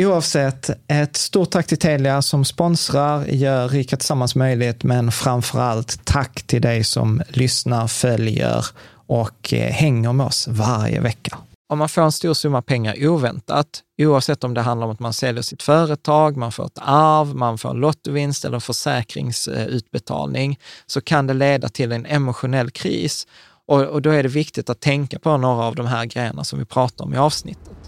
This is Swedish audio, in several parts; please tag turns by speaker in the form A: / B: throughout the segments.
A: Oavsett, ett stort tack till Telia som sponsrar, gör Rika Tillsammans möjligt, men framför allt tack till dig som lyssnar, följer och eh, hänger med oss varje vecka. Om man får en stor summa pengar oväntat, oavsett om det handlar om att man säljer sitt företag, man får ett arv, man får en lottovinst eller försäkringsutbetalning, så kan det leda till en emotionell kris. Och, och då är det viktigt att tänka på några av de här grejerna som vi pratar om i avsnittet.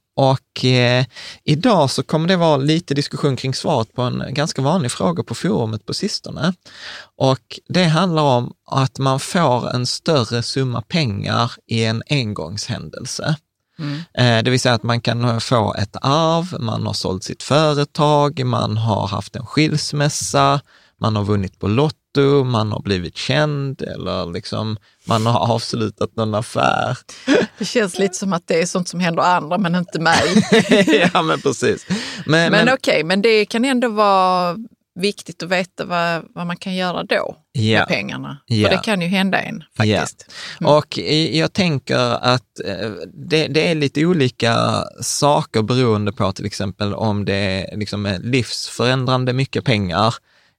A: Och eh, idag så kommer det vara lite diskussion kring svaret på en ganska vanlig fråga på forumet på sistone. Och det handlar om att man får en större summa pengar i en engångshändelse. Mm. Eh, det vill säga att man kan få ett arv, man har sålt sitt företag, man har haft en skilsmässa, man har vunnit på Lotto, man har blivit känd eller liksom man har avslutat någon affär.
B: Det känns lite som att det är sånt som händer andra men inte mig.
A: ja men precis.
B: Men, men, men okej, okay, men det kan ändå vara viktigt att veta vad, vad man kan göra då ja. med pengarna. Ja. För det kan ju hända en faktiskt.
A: Mm. Och jag tänker att eh, det, det, är lite olika saker beroende på till exempel om det är liksom livsförändrande mycket pengar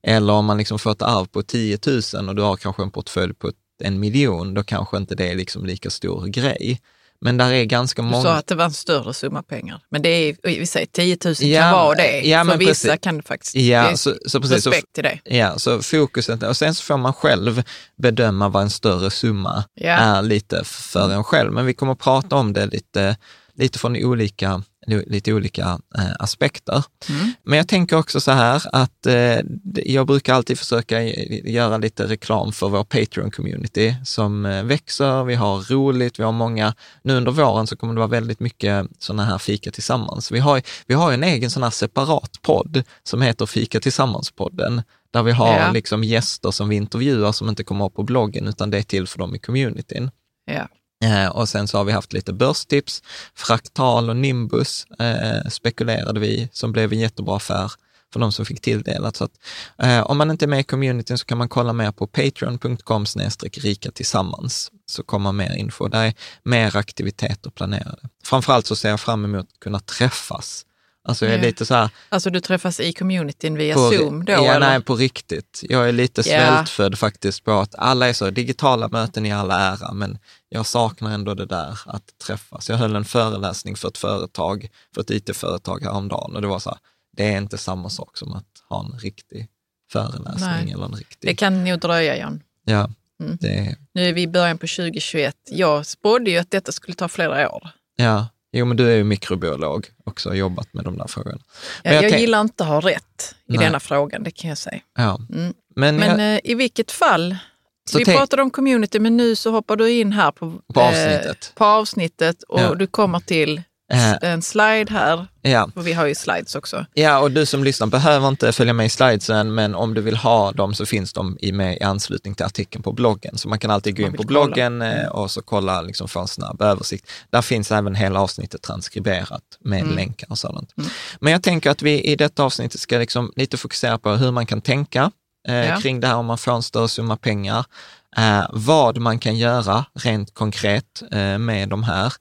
A: eller om man liksom får ett arv på 10 000 och du har kanske en portfölj på en miljon, då kanske inte det är liksom lika stor grej. Men där är ganska många...
B: Du sa att det var en större summa pengar. Men det är, vi säger 10 000 ja, kan vara det. Ja, För vissa precis. kan det faktiskt,
A: ja, det så, så precis,
B: respekt så, till det.
A: Ja, så fokuset, och sen så får man själv bedöma vad en större summa ja. är lite för en själv. Men vi kommer att prata om det lite lite från olika lite olika eh, aspekter. Mm. Men jag tänker också så här att eh, jag brukar alltid försöka göra lite reklam för vår Patreon-community som eh, växer, vi har roligt, vi har många, nu under våren så kommer det vara väldigt mycket sådana här fika tillsammans. Vi har, vi har en egen sån här separat podd som heter Fika tillsammans-podden, där vi har ja. liksom gäster som vi intervjuar som inte kommer upp på bloggen, utan det är till för dem i communityn.
B: Ja.
A: Eh, och sen så har vi haft lite börstips. Fraktal och Nimbus eh, spekulerade vi, som blev en jättebra affär för de som fick tilldelat. Så att, eh, om man inte är med i communityn så kan man kolla mer på patreon.com rika tillsammans, så kommer mer info. Där är mer aktiviteter planerade. Framförallt så ser jag fram emot att kunna träffas Alltså jag är lite så här,
B: Alltså du träffas i communityn via på, Zoom då?
A: Ja, eller? nej, på riktigt. Jag är lite svältfödd faktiskt på att alla är så, digitala möten i alla ära, men jag saknar ändå det där att träffas. Jag höll en föreläsning för ett företag, för ett it-företag häromdagen och det var så här, det är inte samma sak som att ha en riktig föreläsning nej. eller en riktig...
B: Det kan nog dröja, John.
A: Ja. Mm. Det...
B: Nu är vi i början på 2021. Jag spådde ju att detta skulle ta flera år.
A: Ja, Jo, men du är ju mikrobiolog också och jobbat med de där frågorna.
B: Ja, jag, jag gillar inte att ha rätt i Nej. denna frågan, det kan jag säga.
A: Ja.
B: Mm. Men, men jag... Eh, i vilket fall, så vi pratade om community, men nu så hoppar du in här på,
A: på avsnittet,
B: eh, på avsnittet och ja. du kommer till Eh, en slide här, ja. och vi har ju slides också.
A: Ja, och du som lyssnar behöver inte följa med i slidesen, men om du vill ha dem så finns de i, med i anslutning till artikeln på bloggen. Så man kan alltid gå in på bloggen kolla. Eh, mm. och så kolla, liksom få en snabb översikt. Där finns även hela avsnittet transkriberat med mm. länkar och sådant. Mm. Men jag tänker att vi i detta avsnittet ska liksom lite fokusera på hur man kan tänka eh, ja. kring det här om man får en större summa pengar eh, vad man kan göra rent konkret eh, med de här.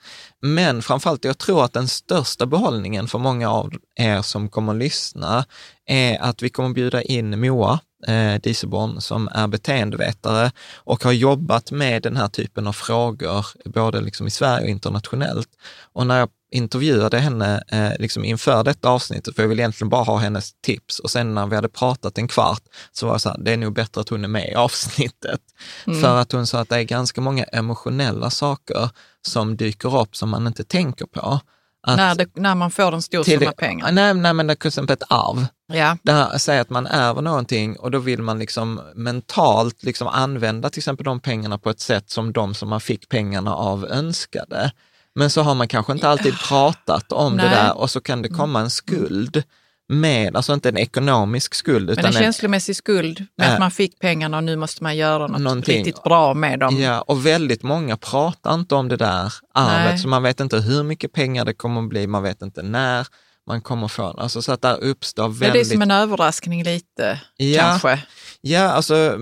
A: Men framförallt, jag tror att den största behållningen för många av er som kommer att lyssna är att vi kommer bjuda in Moa eh, Dieselborn som är beteendevetare och har jobbat med den här typen av frågor, både liksom i Sverige och internationellt. Och när jag intervjuade henne eh, liksom inför detta avsnittet, för jag ville egentligen bara ha hennes tips. Och sen när vi hade pratat en kvart så var det så här, det är nog bättre att hon är med i avsnittet. Mm. För att hon sa att det är ganska många emotionella saker som dyker upp som man inte tänker på.
B: Att, när, det, när man får en stor summa pengar?
A: Nej, nej, men det till exempel ett arv.
B: Ja.
A: Där säger att man ärver någonting och då vill man liksom mentalt liksom använda till exempel de pengarna på ett sätt som de som man fick pengarna av önskade. Men så har man kanske inte alltid pratat om Nej. det där och så kan det komma en skuld med, alltså inte en ekonomisk skuld.
B: Utan
A: Men
B: en, känslomässig skuld med äh, att man fick pengarna och nu måste man göra något någonting. riktigt bra med dem.
A: Ja, och väldigt många pratar inte om det där arvet, Nej. så man vet inte hur mycket pengar det kommer att bli, man vet inte när man kommer få Alltså så att där uppstår väldigt... Ja,
B: det är som en överraskning lite, ja, kanske.
A: Ja, alltså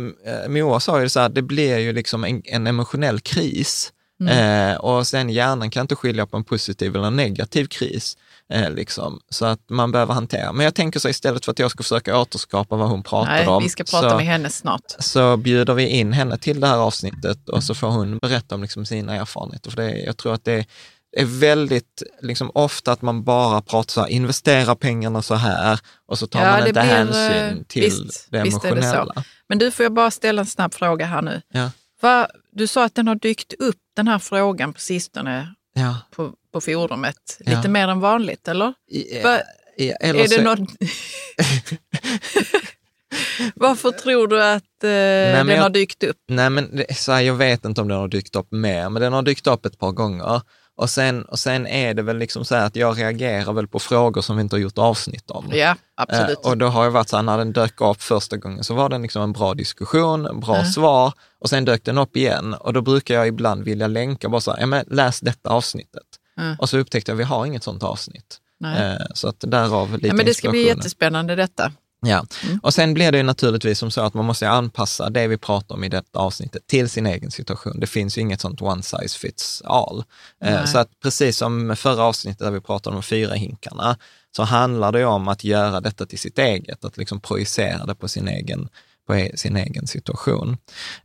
A: Moa sa ju så här, det blir ju liksom en, en emotionell kris Mm. Eh, och sen hjärnan kan inte skilja på en positiv eller en negativ kris. Eh, liksom, så att man behöver hantera. Men jag tänker så istället för att jag ska försöka återskapa vad hon pratar Nej, om.
B: Vi ska prata
A: så,
B: med henne snart.
A: Så bjuder vi in henne till det här avsnittet och så får hon berätta om liksom sina erfarenheter. För det, jag tror att det är väldigt liksom, ofta att man bara pratar så här, investera pengarna så här och så tar ja, man inte blir, hänsyn till visst, det emotionella. Det
B: Men du, får jag bara ställa en snabb fråga här nu.
A: Ja.
B: Va, du sa att den har dykt upp, den här frågan på sistone,
A: ja.
B: på, på forumet. Lite ja. mer än vanligt, eller?
A: Ja, Va, eller
B: är det något... Varför tror du att eh, nej, den jag, har dykt upp?
A: Nej, men så här, jag vet inte om den har dykt upp mer, men den har dykt upp ett par gånger. Och sen, och sen är det väl liksom så här att jag reagerar väl på frågor som vi inte har gjort avsnitt om.
B: Ja, absolut.
A: Eh, och då har jag varit så här, när den dök upp första gången så var det liksom en bra diskussion, en bra mm. svar och sen dök den upp igen. Och då brukar jag ibland vilja länka bara så här, ja, men läs detta avsnittet. Mm. Och så upptäckte jag att vi har inget sånt avsnitt. Eh, så att därav lite ja,
B: men Det ska bli jättespännande detta.
A: Ja, mm. och sen blir det naturligtvis som så att man måste anpassa det vi pratar om i detta avsnittet till sin egen situation. Det finns ju inget sånt one size fits all. Eh, så att precis som med förra avsnittet där vi pratade om fyra hinkarna, så handlar det om att göra detta till sitt eget, att liksom projicera det på sin egen på e-, sin egen situation.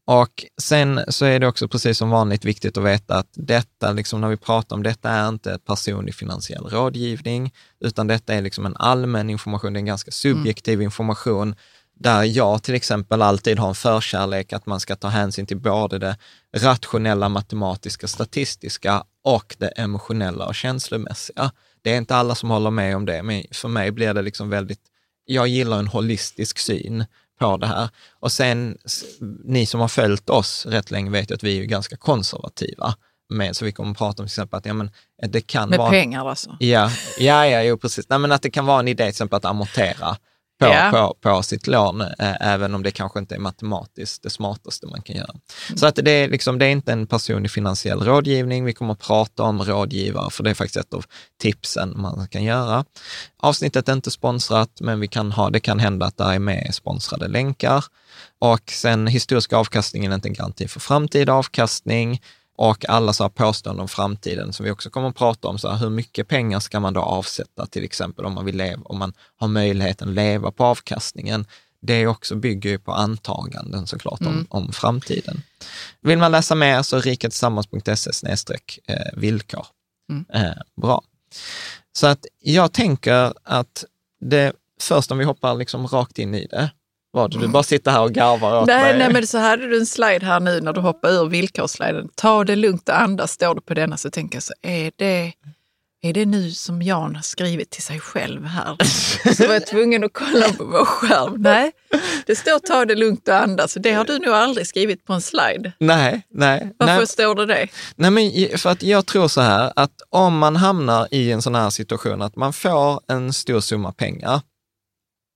A: Och sen så är det också precis som vanligt viktigt att veta att detta, liksom när vi pratar om detta, är inte personlig finansiell rådgivning, utan detta är liksom en allmän information, det är en ganska subjektiv mm. information där jag till exempel alltid har en förkärlek att man ska ta hänsyn till både det rationella, matematiska, statistiska och det emotionella och känslomässiga. Det är inte alla som håller med om det, men för mig blir det liksom väldigt, jag gillar en holistisk syn på det här. Och sen, ni som har följt oss rätt länge vet ju att vi är ganska konservativa. Med, så vi kommer att prata om till exempel att ja, men det kan
B: med
A: vara...
B: Med pengar alltså?
A: Ja, ja, ja jo, precis. Nej, men att det kan vara en idé till exempel att amortera på, yeah. på, på sitt lån, eh, även om det kanske inte är matematiskt det smartaste man kan göra. Mm. Så att det, är liksom, det är inte en personlig finansiell rådgivning. Vi kommer att prata om rådgivare, för det är faktiskt ett av tipsen man kan göra. Avsnittet är inte sponsrat, men vi kan ha, det kan hända att det är med sponsrade länkar. Och sen historisk avkastning är inte en garanti för framtida avkastning och alla så här påståenden om framtiden som vi också kommer att prata om. Så här, hur mycket pengar ska man då avsätta till exempel om man vill leva, om man har möjligheten att leva på avkastningen? Det också bygger ju på antaganden såklart mm. om, om framtiden. Vill man läsa mer så rikatillsammans.se eh, villkor. Mm. Eh, bra. Så att jag tänker att det, först om vi hoppar liksom rakt in i det, var det? Du bara sitter här och garvar åt
B: nej,
A: mig.
B: Nej, men så hade du en slide här nu när du hoppar ur villkorssliden. Ta det lugnt och andas, står det på denna. Så tänker jag så, är det, är det nu som Jan har skrivit till sig själv här? så var jag tvungen att kolla på vår skärm. Nej, det står ta det lugnt och andas. Det har du nog aldrig skrivit på en slide.
A: Nej, nej.
B: Varför
A: nej.
B: står det det?
A: Nej, men för att jag tror så här att om man hamnar i en sån här situation att man får en stor summa pengar,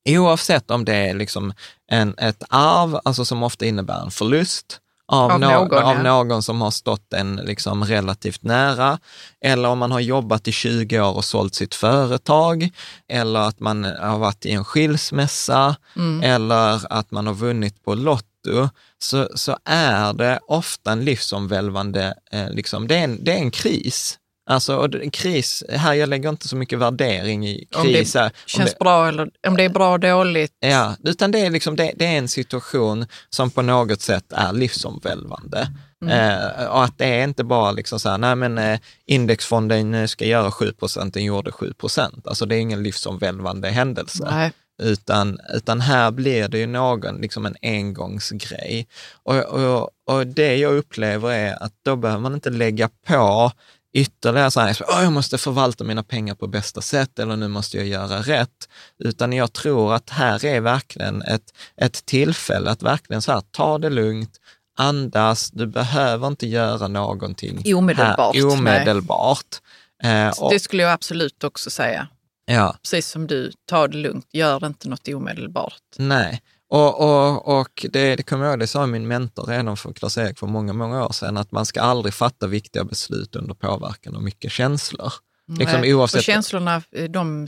A: Oavsett om det är liksom en, ett arv, alltså som ofta innebär en förlust, av, av, någon, någon, av någon som har stått en liksom relativt nära, eller om man har jobbat i 20 år och sålt sitt företag, eller att man har varit i en skilsmässa, mm. eller att man har vunnit på Lotto, så, så är det ofta en livsomvälvande, eh, liksom, det, är en, det är en kris. Alltså kris, här jag lägger inte så mycket värdering i kris.
B: Om det känns det, bra eller om det är bra och dåligt.
A: Ja, utan det är, liksom, det, det är en situation som på något sätt är livsomvälvande. Mm. Eh, och att det är inte bara liksom så här, nej men eh, indexfonden ska göra 7 den gjorde 7% Alltså det är ingen livsomvälvande händelse. Nej. Utan, utan här blir det ju någon, liksom en engångsgrej. Och, och, och det jag upplever är att då behöver man inte lägga på ytterligare så här, oh, jag måste förvalta mina pengar på bästa sätt eller nu måste jag göra rätt. Utan jag tror att här är verkligen ett, ett tillfälle att verkligen så här, ta det lugnt, andas, du behöver inte göra någonting
B: omedelbart.
A: Här, omedelbart.
B: Eh, och, det skulle jag absolut också säga.
A: Ja.
B: Precis som du, ta det lugnt, gör inte något omedelbart.
A: Nej, och, och, och det, det kommer jag ihåg, det sa min mentor redan för Klas-Erik för många, många år sedan, att man ska aldrig fatta viktiga beslut under påverkan av mycket känslor.
B: Liksom oavsett... Och känslorna, de,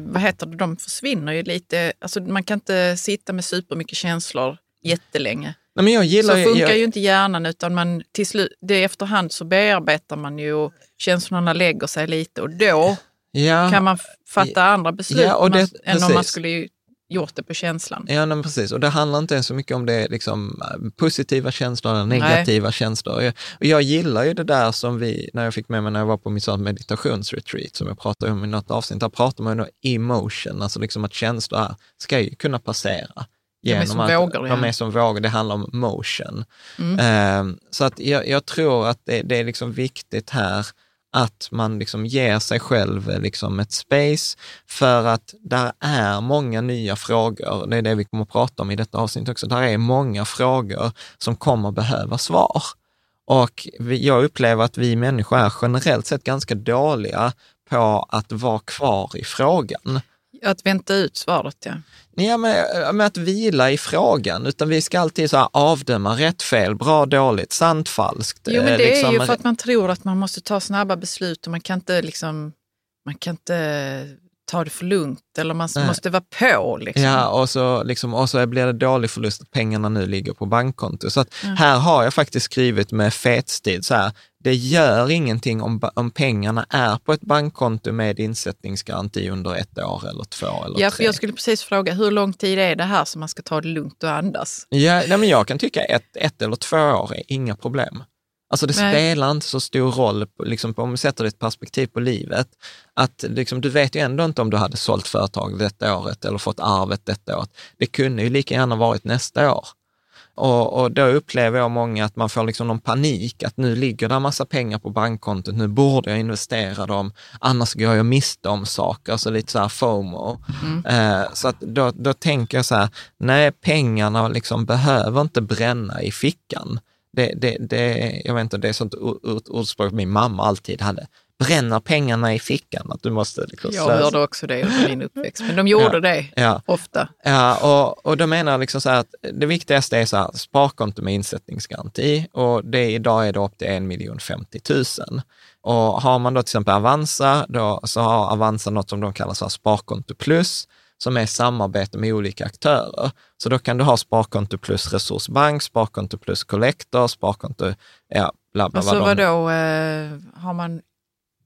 B: vad heter det, de försvinner ju lite. Alltså man kan inte sitta med supermycket känslor jättelänge.
A: Nej, men jag gillar,
B: så funkar
A: jag...
B: ju inte hjärnan utan man, till slut, det efterhand så bearbetar man ju och känslorna lägger sig lite och då ja, kan man fatta andra beslut ja, det, än om man skulle gjort det på känslan.
A: Ja, men precis. Och det handlar inte så mycket om det liksom eh, positiva känslor eller negativa Nej. känslor. Jag, och jag gillar ju det där som vi, när jag fick med mig när jag var på min meditationsretreat, som jag pratade om i något avsnitt, där pratar man ju om emotion, alltså liksom att känslor här ska ju kunna passera.
B: Genom de är som att, vågor.
A: Ja. De är som vågor, det handlar om motion. Mm. Um, så att jag, jag, tror att det, det är liksom viktigt här att man liksom ger sig själv eh, liksom ett space för att där är många nya frågor. Det är det vi kommer att prata om i detta avsnitt också. Där är många frågor som kommer behöva svar. Och jag upplever att vi människor är generellt sett ganska dåliga på att vara kvar i frågan.
B: Att vänta ut svaret, ja.
A: Ja, med, med att vila i frågan, utan vi ska alltid så här avdöma rätt, fel, bra, dåligt, sant, falskt.
B: Jo, men det liksom, är ju för att man tror att man måste ta snabba beslut och man kan inte liksom, man kan inte ta det för lugnt eller man Nej. måste vara på. Liksom.
A: Ja, och så, liksom, och så blir det dålig förlust att pengarna nu ligger på bankkonto. Så att mm. här har jag faktiskt skrivit med fetstil så här, det gör ingenting om, om pengarna är på ett bankkonto med insättningsgaranti under ett år eller två eller
B: ja,
A: tre.
B: jag skulle precis fråga, hur lång tid är det här som man ska ta det lugnt och andas?
A: Ja, nej, men jag kan tycka ett, ett eller två år är inga problem. Alltså det
B: Nej.
A: spelar inte så stor roll, liksom, om vi sätter det i ett perspektiv på livet, att liksom, du vet ju ändå inte om du hade sålt företag detta året eller fått arvet detta året. Det kunde ju lika gärna varit nästa år. Och, och då upplever jag många att man får liksom någon panik, att nu ligger det en massa pengar på bankkontot, nu borde jag investera dem, annars går jag miste om saker, alltså lite så här FOMO. Eh, så att då, då tänker jag så här, nej, pengarna liksom behöver inte bränna i fickan. Det, det, det, jag vet inte, det är sånt ord- ord- ordspråk min mamma alltid hade. Bränner pengarna i fickan? Att du måste liksom
B: Jag
A: slösa.
B: hörde också det under min uppväxt, men de gjorde
A: Ja.
B: det
A: Ja.
B: ofta.
A: Ja, och, och då menar liksom så att det viktigaste är så här, sparkonto med insättningsgaranti och det, idag är det upp till 1 50 000. Och har man då till exempel Avanza, då, så har Avanza något som de kallar så här sparkonto plus, som är samarbete med olika aktörer. Så då kan du ha sparkonto plus resursbank, sparkonto plus collector, sparkonto, ja, bla bla.
B: Alltså
A: vad de-
B: vadå, eh, har man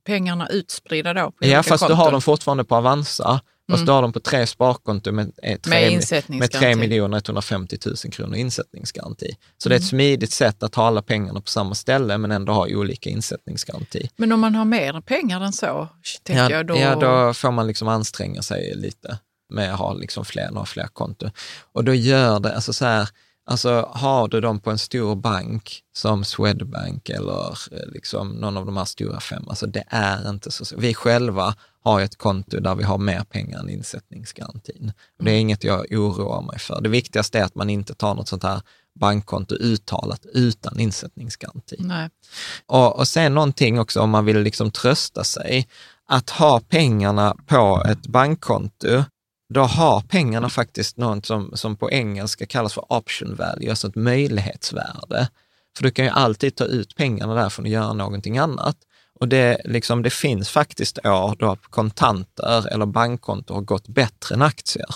B: pengarna utspridda då? På
A: Ja, fast du
B: konton?
A: har dem fortfarande på Avanza. Fast
B: Mm.
A: du har dem på tre sparkonton med, eh, tre,
B: Med
A: med
B: insättningsgaranti.
A: 3 150 000 kronor insättningsgaranti. Så det är
B: Mm.
A: ett smidigt sätt att ha alla pengarna på samma ställe men ändå ha olika insättningsgaranti.
B: Men om man har mer pengar än så, tänker
A: Ja,
B: jag då...
A: ja, då får man liksom anstränga sig lite med att ha liksom fler, fler konton. Och då gör det, alltså så här, alltså har du dem på en stor bank som Swedbank eller eh, liksom någon av de här stora fem, alltså det är inte så. Vi själva har ett konto där vi har mer pengar än insättningsgarantin. Och det är inget jag oroar mig för. Det viktigaste är att man inte tar något sånt här bankkonto uttalat utan insättningsgaranti.
B: Nej.
A: Och, och sen någonting också om man vill liksom trösta sig, att ha pengarna på ett bankkonto, då har pengarna faktiskt något som, som på engelska kallas för option value, alltså ett möjlighetsvärde. För du kan ju alltid ta ut pengarna därifrån och göra någonting annat. Och det, liksom, det finns faktiskt år då kontanter eller bankkonto har gått bättre än aktier.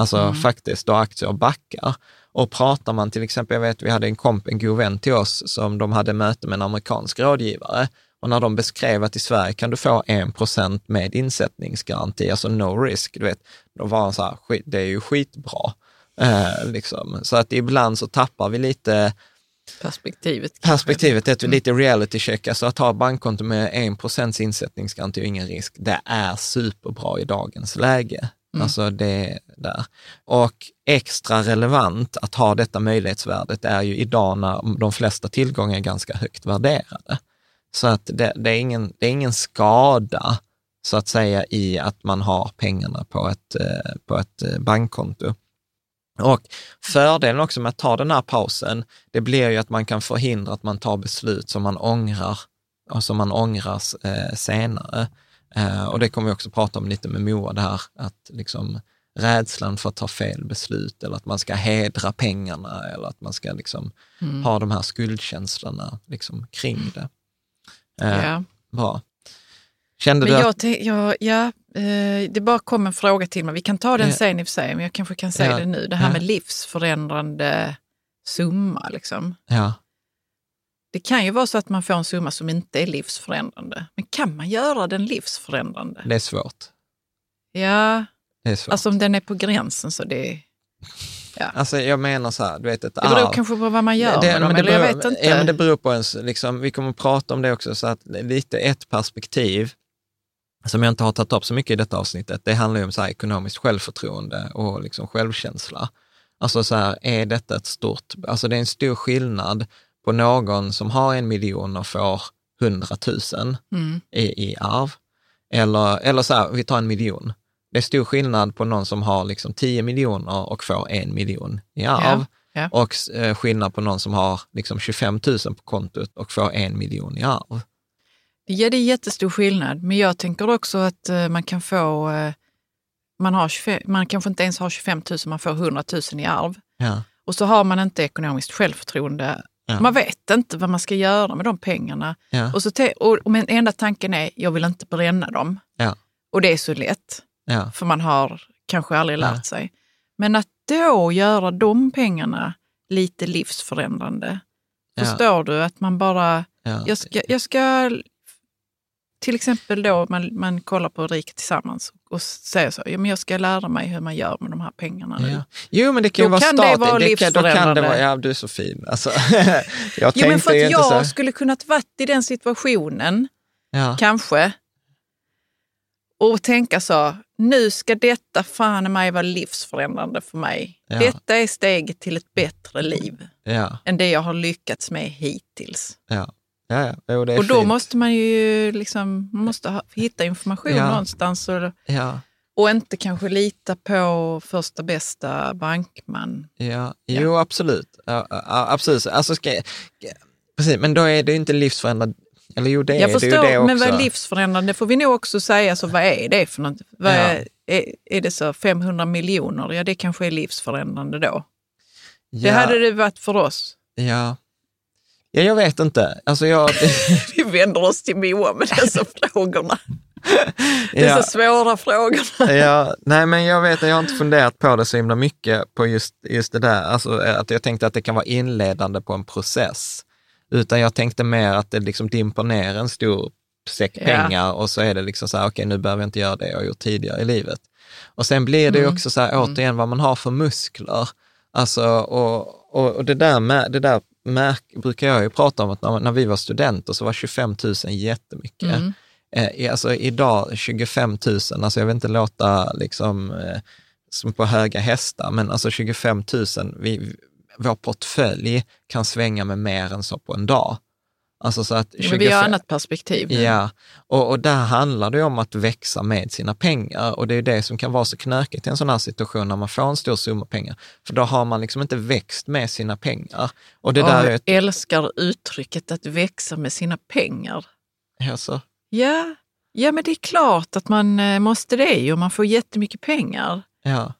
A: Alltså faktiskt då aktier backar. Och pratar man till exempel, jag vet vi hade en komp, en god vän till oss, som de hade möte med en amerikansk rådgivare. Och när de beskrev att i Sverige kan du få 1% med insättningsgaranti, alltså no risk, du vet, då var han så här, det är ju skitbra. Eh, liksom. Så att ibland så tappar vi lite
B: Perspektivet.
A: perspektivet, är lite reality check, alltså att ha bankkonto med 1 insättningsgaranti och ingen risk, det är superbra i dagens läge. Alltså det är där. Och extra relevant att ha detta möjlighetsvärdet är ju idag när de flesta tillgångar är ganska högt värderade. Så att det, det, är, ingen, det är ingen skada, så att säga, i att man har pengarna på ett, eh, på ett eh, bankkonto. Och fördelen också med att ta den här pausen, det blir ju att man kan förhindra att man tar beslut som man ångrar och som man ångrar eh, senare. Eh, och det kommer vi också prata om lite med Moa, det här att liksom rädslan för att ta fel beslut eller att man ska hedra pengarna eller att man ska liksom ha de här skuldkänslorna liksom kring det. Eh,
B: Ja.
A: Bra. Kände
B: Men
A: du
B: jag,
A: att...
B: tänk- ja, ja, eh, det bara kom en fråga till mig. Vi kan ta den
A: Ja.
B: sen i och för sig, men jag kanske kan säga
A: Ja.
B: det nu. Det här med livsförändrande summa. Liksom.
A: Ja,
B: Det kan ju vara så att man får en summa som inte är livsförändrande. Men kan man göra den livsförändrande?
A: det är svårt.
B: Ja,
A: Det är svårt.
B: alltså om den är på gränsen så det...
A: Alltså jag menar så här, du vet ett
B: Det beror
A: arv.
B: kanske på vad man gör
A: Det-
B: med dem,
A: men det
B: eller jag
A: beror-
B: vet inte.
A: Ja, men det beror på ens, liksom, vi kommer att prata om det också, så att lite ett perspektiv som jag inte har tagit upp så mycket i detta avsnittet, det handlar ju om så här, ekonomiskt självförtroende och liksom självkänsla. Alltså så här, är detta ett stort, alltså det är en stor skillnad på någon som har en miljon och får hundratusen
B: Mm.
A: i, i arv. Eller, eller så här, vi tar en miljon. Det är stor skillnad på någon som har liksom 10 miljoner och får en miljon i arv.
B: Ja, ja.
A: Och eh, skillnad på någon som har liksom 25 000 på kontot och får en miljon i arv.
B: Ja, det är jättestor skillnad. Men jag tänker också att eh, man kan få... eh, Man, har 25, man kanske inte ens har 25 000, man får 100 000 i arv.
A: Ja.
B: Och så har man inte ekonomiskt självförtroende.
A: Ja.
B: Man vet inte vad man ska göra med de pengarna.
A: Ja.
B: Och, så te- och, och men enda tanken är, jag vill inte bränna dem. Och det är så lätt,
A: Ja.
B: för man har kanske aldrig lärt
A: Ja.
B: sig. Men att då göra de pengarna lite livsförändrande.
A: Ja.
B: Förstår du? Att man bara,
A: Ja.
B: jag ska, jag ska till exempel då man, man kollar på Riket tillsammans och säger så, ja, men jag ska lära mig hur man gör med de här pengarna nu.
A: Ja. Jo, men det kan ju
B: Då
A: vara
B: kan det vara
A: kan, då kan det vara, ja, du är så fin. Alltså, jag
B: Jo, men för att jag skulle kunnat varit i den situationen,
A: Ja.
B: kanske, och tänka så, nu ska detta fan i mig vara livsförändrande för mig.
A: Ja.
B: Detta är steget till ett bättre liv
A: Ja,
B: än det jag har lyckats med hittills.
A: ja, ja, ja.
B: Och då
A: fint.
B: måste man ju liksom, man måste ha, hitta information
A: Ja.
B: någonstans och,
A: Ja,
B: och inte kanske lita på första bästa bankman.
A: ja, jo, absolut. Absolut. Alltså, ska, precis, men då är det ju inte livsförändrande. Eller jo, det är
B: Jag
A: det ju
B: förstår,
A: det också.
B: men vad är livsförändrande får vi nog också säga, så vad är det för något? Vad
A: Ja.
B: är, är, är det så 500 miljoner? Ja, det kanske är livsförändrande då. Det
A: ja,
B: hade det varit för oss.
A: ja. ja, jag vet inte. Alltså, jag,
B: Vi vänder oss till Moa med dessa frågorna. Dessa
A: ja,
B: svåra frågorna.
A: ja, nej, men jag vet, jag har inte funderat på det så himla mycket, på just, just det där. Alltså, att jag tänkte att det kan vara inledande på en process. Utan jag tänkte mer att det liksom dimper ner en stor säck
B: Ja.
A: pengar och så är det liksom så här, okej, nu behöver jag inte göra det jag gjort tidigare i livet. Och sen blir det ju
B: Mm.
A: också så här, återigen, vad man har för muskler. Alltså, och, och, och det där, med, det där märk, brukar jag ju prata om, att när, när vi var studenter så var 25 000 jättemycket.
B: Mm.
A: Eh, alltså idag 25 000, alltså jag vill inte låta liksom eh, som på höga hästar, men alltså 25 000, vi, vår portfölj kan svänga med mer än så på en dag. Alltså så att
B: Men vi
A: 25
B: har annat perspektiv. nu.
A: Ja, och, och där handlar det om att växa med sina pengar och det är det som kan vara så knökigt i en sån här situation när man får en stor summa pengar. För då har man liksom inte växt med sina pengar. Och det
B: Och
A: där är ett,
B: älskar uttrycket att växa med sina pengar.
A: alltså,
B: Ja, ja men det är klart att man eh, måste det ju. Man får jättemycket pengar.
A: Ja.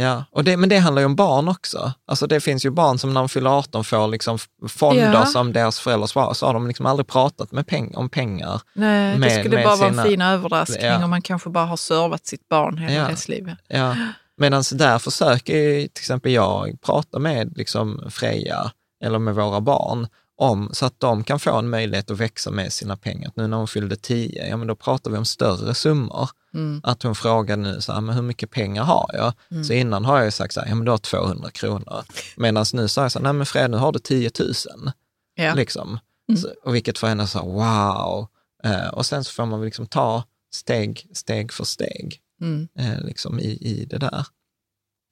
A: Ja, och det, men det handlar ju om barn också. Alltså det finns ju barn som när de fyller 18 får liksom fonder
B: Ja.
A: som deras föräldrar svarar, så har de liksom aldrig pratat med peng, om pengar.
B: Nej,
A: Med-
B: det skulle bara vara
A: sina-
B: en fin överraskning
A: Ja.
B: om man kanske bara har servat sitt barn hela
A: Ja.
B: dess liv.
A: Ja. Medan där försöker ju till exempel jag prata med liksom Freja eller med våra barn om, så att de kan få en möjlighet att växa med sina pengar. Nu när hon fyllde 10, ja men då pratar vi om större summor.
B: Mm.
A: Att hon frågar nu, så här, men hur mycket pengar har jag? Så innan har jag ju sagt så här, ja men du har 200 kronor. Medan nu sa jag så här, nej men Fred, nu har du 10 000.
B: Ja.
A: Liksom. Så, och vilket för henne så, wow. Eh, och sen så får man liksom ta steg, steg för steg
B: Mm.
A: eh, liksom i, i det där.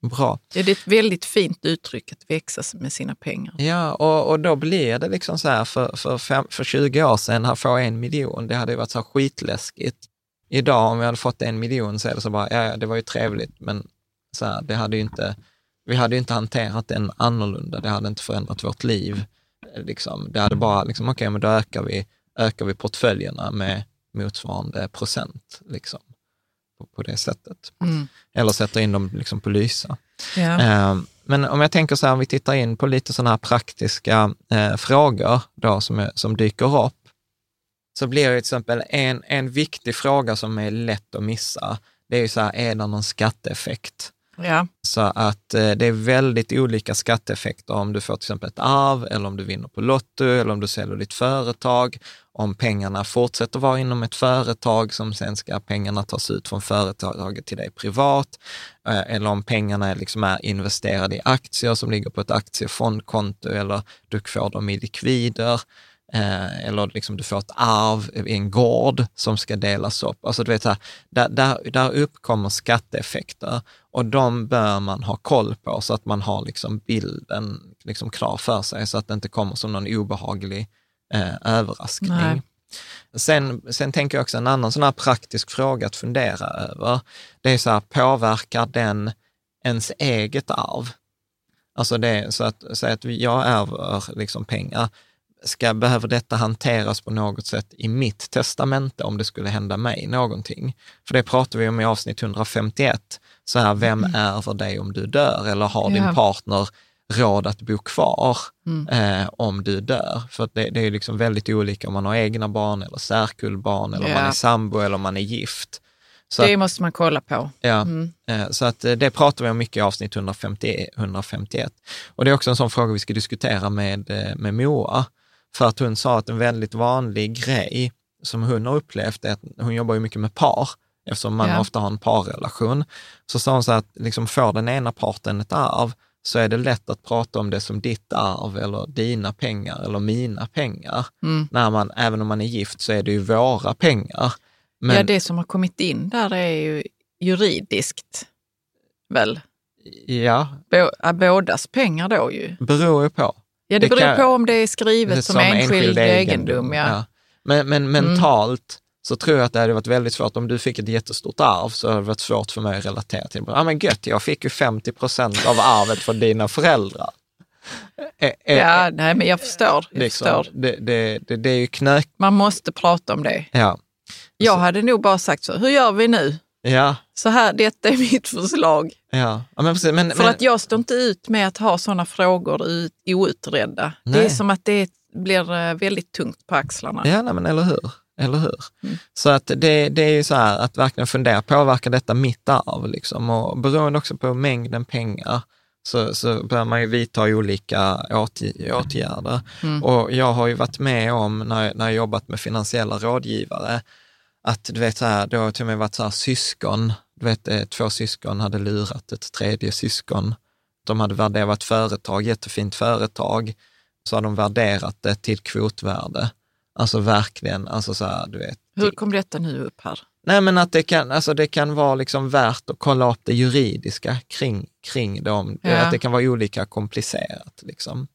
A: Bra.
B: Ja, det är ett väldigt fint uttryck att växa med sina pengar.
A: Ja, och, och då blir det liksom så här, för, för, fem, för 20 år sedan, här få en miljon, det hade ju varit så här skitläskigt. Idag om vi hade fått en miljon så är det så bara, ja, det var ju trevligt, men så här, det hade ju inte, vi hade ju inte hanterat den annorlunda, det hade inte förändrat vårt liv. Liksom. Det hade bara, liksom, okej, men då ökar vi, ökar vi portföljerna med motsvarande procent, liksom, på, på det sättet.
B: Mm.
A: Eller sätter in dem liksom på lysa.
B: Ja.
A: Eh, Men om jag tänker så här, om vi tittar in på lite sådana här praktiska eh, frågor då som, som dyker upp, så blir det till exempel en, en viktig fråga som är lätt att missa. Det är ju så här, är det någon skatteeffekt?
B: Ja.
A: Så att eh, det är väldigt olika skatteeffekter om du får till exempel ett arv eller om du vinner på Lotto eller om du säljer ditt företag. Om pengarna fortsätter vara inom ett företag som sen ska pengarna tas ut från företaget till dig privat. Eh, eller om pengarna liksom är investerade i aktier som ligger på ett aktiefondkonto eller du får dem i likvider. Eh, eller liksom du får ett arv i en gård som ska delas upp. Alltså du vet, så här, där, där, där uppkommer skatteeffekter och de bör man ha koll på så att man har liksom bilden liksom klar för sig så att det inte kommer som någon obehaglig eh, överraskning.
B: Nej.
A: Sen, sen tänker jag också en annan sån här praktisk fråga att fundera över. Det är så här, påverkar den ens eget arv? Alltså det så att, säg att jag ärver liksom pengar. Ska, behöver detta hanteras på något sätt i mitt testamente om det skulle hända mig någonting? För det pratar vi om i avsnitt 151. Så här, vem ärver dig om du dör? Eller har din
B: Ja.
A: partner råd att bo kvar
B: Mm.
A: eh, om du dör? För det, det är liksom väldigt olika om man har egna barn eller särkullbarn eller om
B: Ja.
A: man är sambo eller om man är gift. Så
B: Det
A: att,
B: måste man kolla på.
A: ja,
B: Mm.
A: eh, så att eh, det pratar vi om mycket i avsnitt 150, 151. Och det är också en sån fråga vi ska diskutera med, eh, med Moa. För att hon sa att en väldigt vanlig grej som hon har upplevt är att hon jobbar ju mycket med par, eftersom man
B: Ja.
A: ofta har en parrelation. Så sa hon så att liksom får den ena parten ett arv så är det lätt att prata om det som ditt arv eller dina pengar eller mina pengar.
B: Mm.
A: När man, även om man är gift så är det ju våra pengar. Men,
B: Ja, det som har kommit in där är ju juridiskt, väl?
A: ja,
B: Bå, bådas pengar då ju.
A: beror ju på.
B: Ja, det,
A: Det
B: beror
A: kan-
B: på om det är skrivet som, enskild, egendom. Ja. Mm.
A: Men, men mentalt så tror jag att det hade varit väldigt svårt. Om du fick ett jättestort arv så hade det varit svårt för mig att relatera till. Ja men gött, jag fick ju 50 procent av arvet från dina föräldrar. Eh, eh,
B: Ja, nej, men jag förstår. Jag
A: liksom,
B: förstår.
A: det, det, det, det är ju knök...
B: Man måste prata om det.
A: Ja,
B: Jag hade nog bara sagt så, hur gör vi nu?
A: Ja,
B: Så här, detta är mitt förslag.
A: ja. ja men, precis, men,
B: För
A: men,
B: att jag står inte ut med att ha sådana frågor ut, outredda. Det är
A: Nej.
B: som att det blir eh, väldigt tungt på axlarna.
A: Ja, nej, men eller hur? Eller hur?
B: Mm.
A: Så att det, det är ju så här att verkligen fundera, påverkar detta mitt arv? Liksom? Och beroende också på mängden pengar så, så bör man ju vidta olika åt- åtgärder.
B: Mm.
A: Och jag har ju varit med om, när, jag- när jag jobbat med finansiella rådgivare, att du vet så här, det har till och med varit så här syskon, du vet eh, två syskon hade lurat ett tredje syskon. De hade värderat företag, jättefint företag, så har de värderat det till kvotvärde. Alltså verkligen, alltså så här, du vet.
B: Hur kom detta nu upp här?
A: Nej men att det kan, alltså det kan vara liksom värt att kolla upp det juridiska kring, kring dem.
B: Ja.
A: Att det kan vara olika komplicerat. Liksom.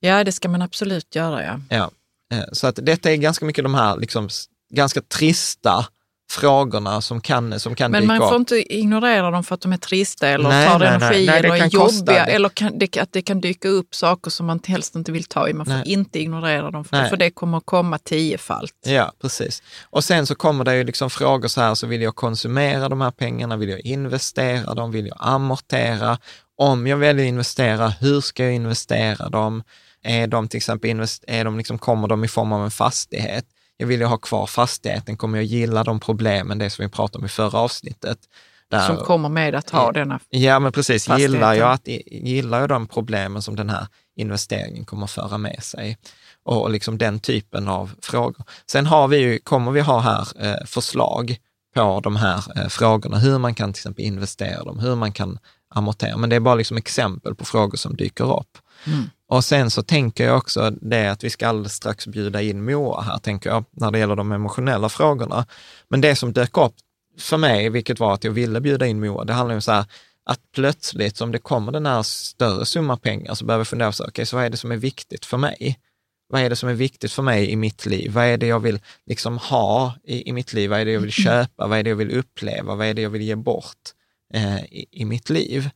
B: Ja, det ska man absolut göra. Ja.
A: Ja. Eh, Så att detta är ganska mycket de här liksom, ganska trista frågorna som kan, som kan
B: Men
A: dyka
B: man får
A: upp.
B: inte ignorera dem för att de är trista eller
A: Nej,
B: tar
A: nej,
B: energi
A: Nej,
B: eller är
A: kan kosta
B: jobbiga. Eller kan, det, att det kan dyka upp saker som man helst inte vill ta i. Man får inte ignorera dem för, för det kommer att komma tiofalt.
A: Ja, precis. Och sen så kommer det ju liksom frågor så här, så vill jag konsumera de här pengarna? Vill jag investera dem? Vill jag amortera? Om jag väljer att investera, hur ska jag investera dem? Är de till exempel, invest, är de liksom, kommer de i form av en fastighet? Jag vill ju ha kvar fastigheten, kommer jag gilla de problemen, det som vi pratade om i förra avsnittet? Där-
B: Som kommer med att ha denna.
A: Ja, men precis. Gillar jag, att, gillar jag de problemen som den här investeringen kommer föra med sig? Och liksom den typen av frågor. Sen har vi ju, kommer vi ha här eh, förslag på de här eh, frågorna, hur man kan till exempel investera dem, hur man kan amortera. Men det är bara liksom exempel på frågor som dyker upp.
B: Mm.
A: Och sen så tänker jag också det att vi ska alldeles strax bjuda in Moa här, tänker jag, när det gäller de emotionella frågorna. Men det som dök upp för mig, vilket var att jag ville bjuda in Moa, det handlar om så här, att plötsligt, om det kommer den här större summa pengar, så behöver jag fundera, så, okay, så vad är det som är viktigt för mig? Vad är det som är viktigt för mig i mitt liv? Vad är det jag vill liksom ha i, i mitt liv? Vad är det jag vill köpa? Vad är det jag vill uppleva? Vad är det jag vill ge bort eh, i, i mitt liv?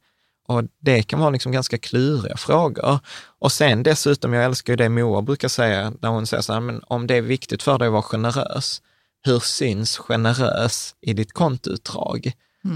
A: Och det kan vara liksom ganska kluriga frågor. Och sen dessutom, jag älskar ju det Moa brukar säga, när hon säger så här, men om det är viktigt för dig att vara generös, hur syns generös i ditt kontoutdrag?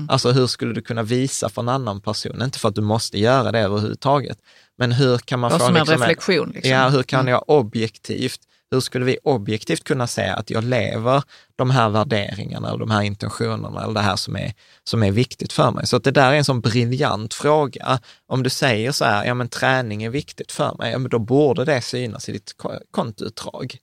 A: Alltså hur skulle du kunna visa för en annan person? Inte för att du måste göra det överhuvudtaget, men hur kan man få
B: som en
A: liksom
B: reflektion. Liksom.
A: Ja, hur kan jag objektivt, hur skulle vi objektivt kunna säga att jag lever de här värderingarna eller de här intentionerna eller det här som är, som är viktigt för mig? Så att det där är en sån briljant fråga. Om du säger så här, ja men träning är viktigt för mig, ja, men då borde det synas i ditt ko- kontoutdrag.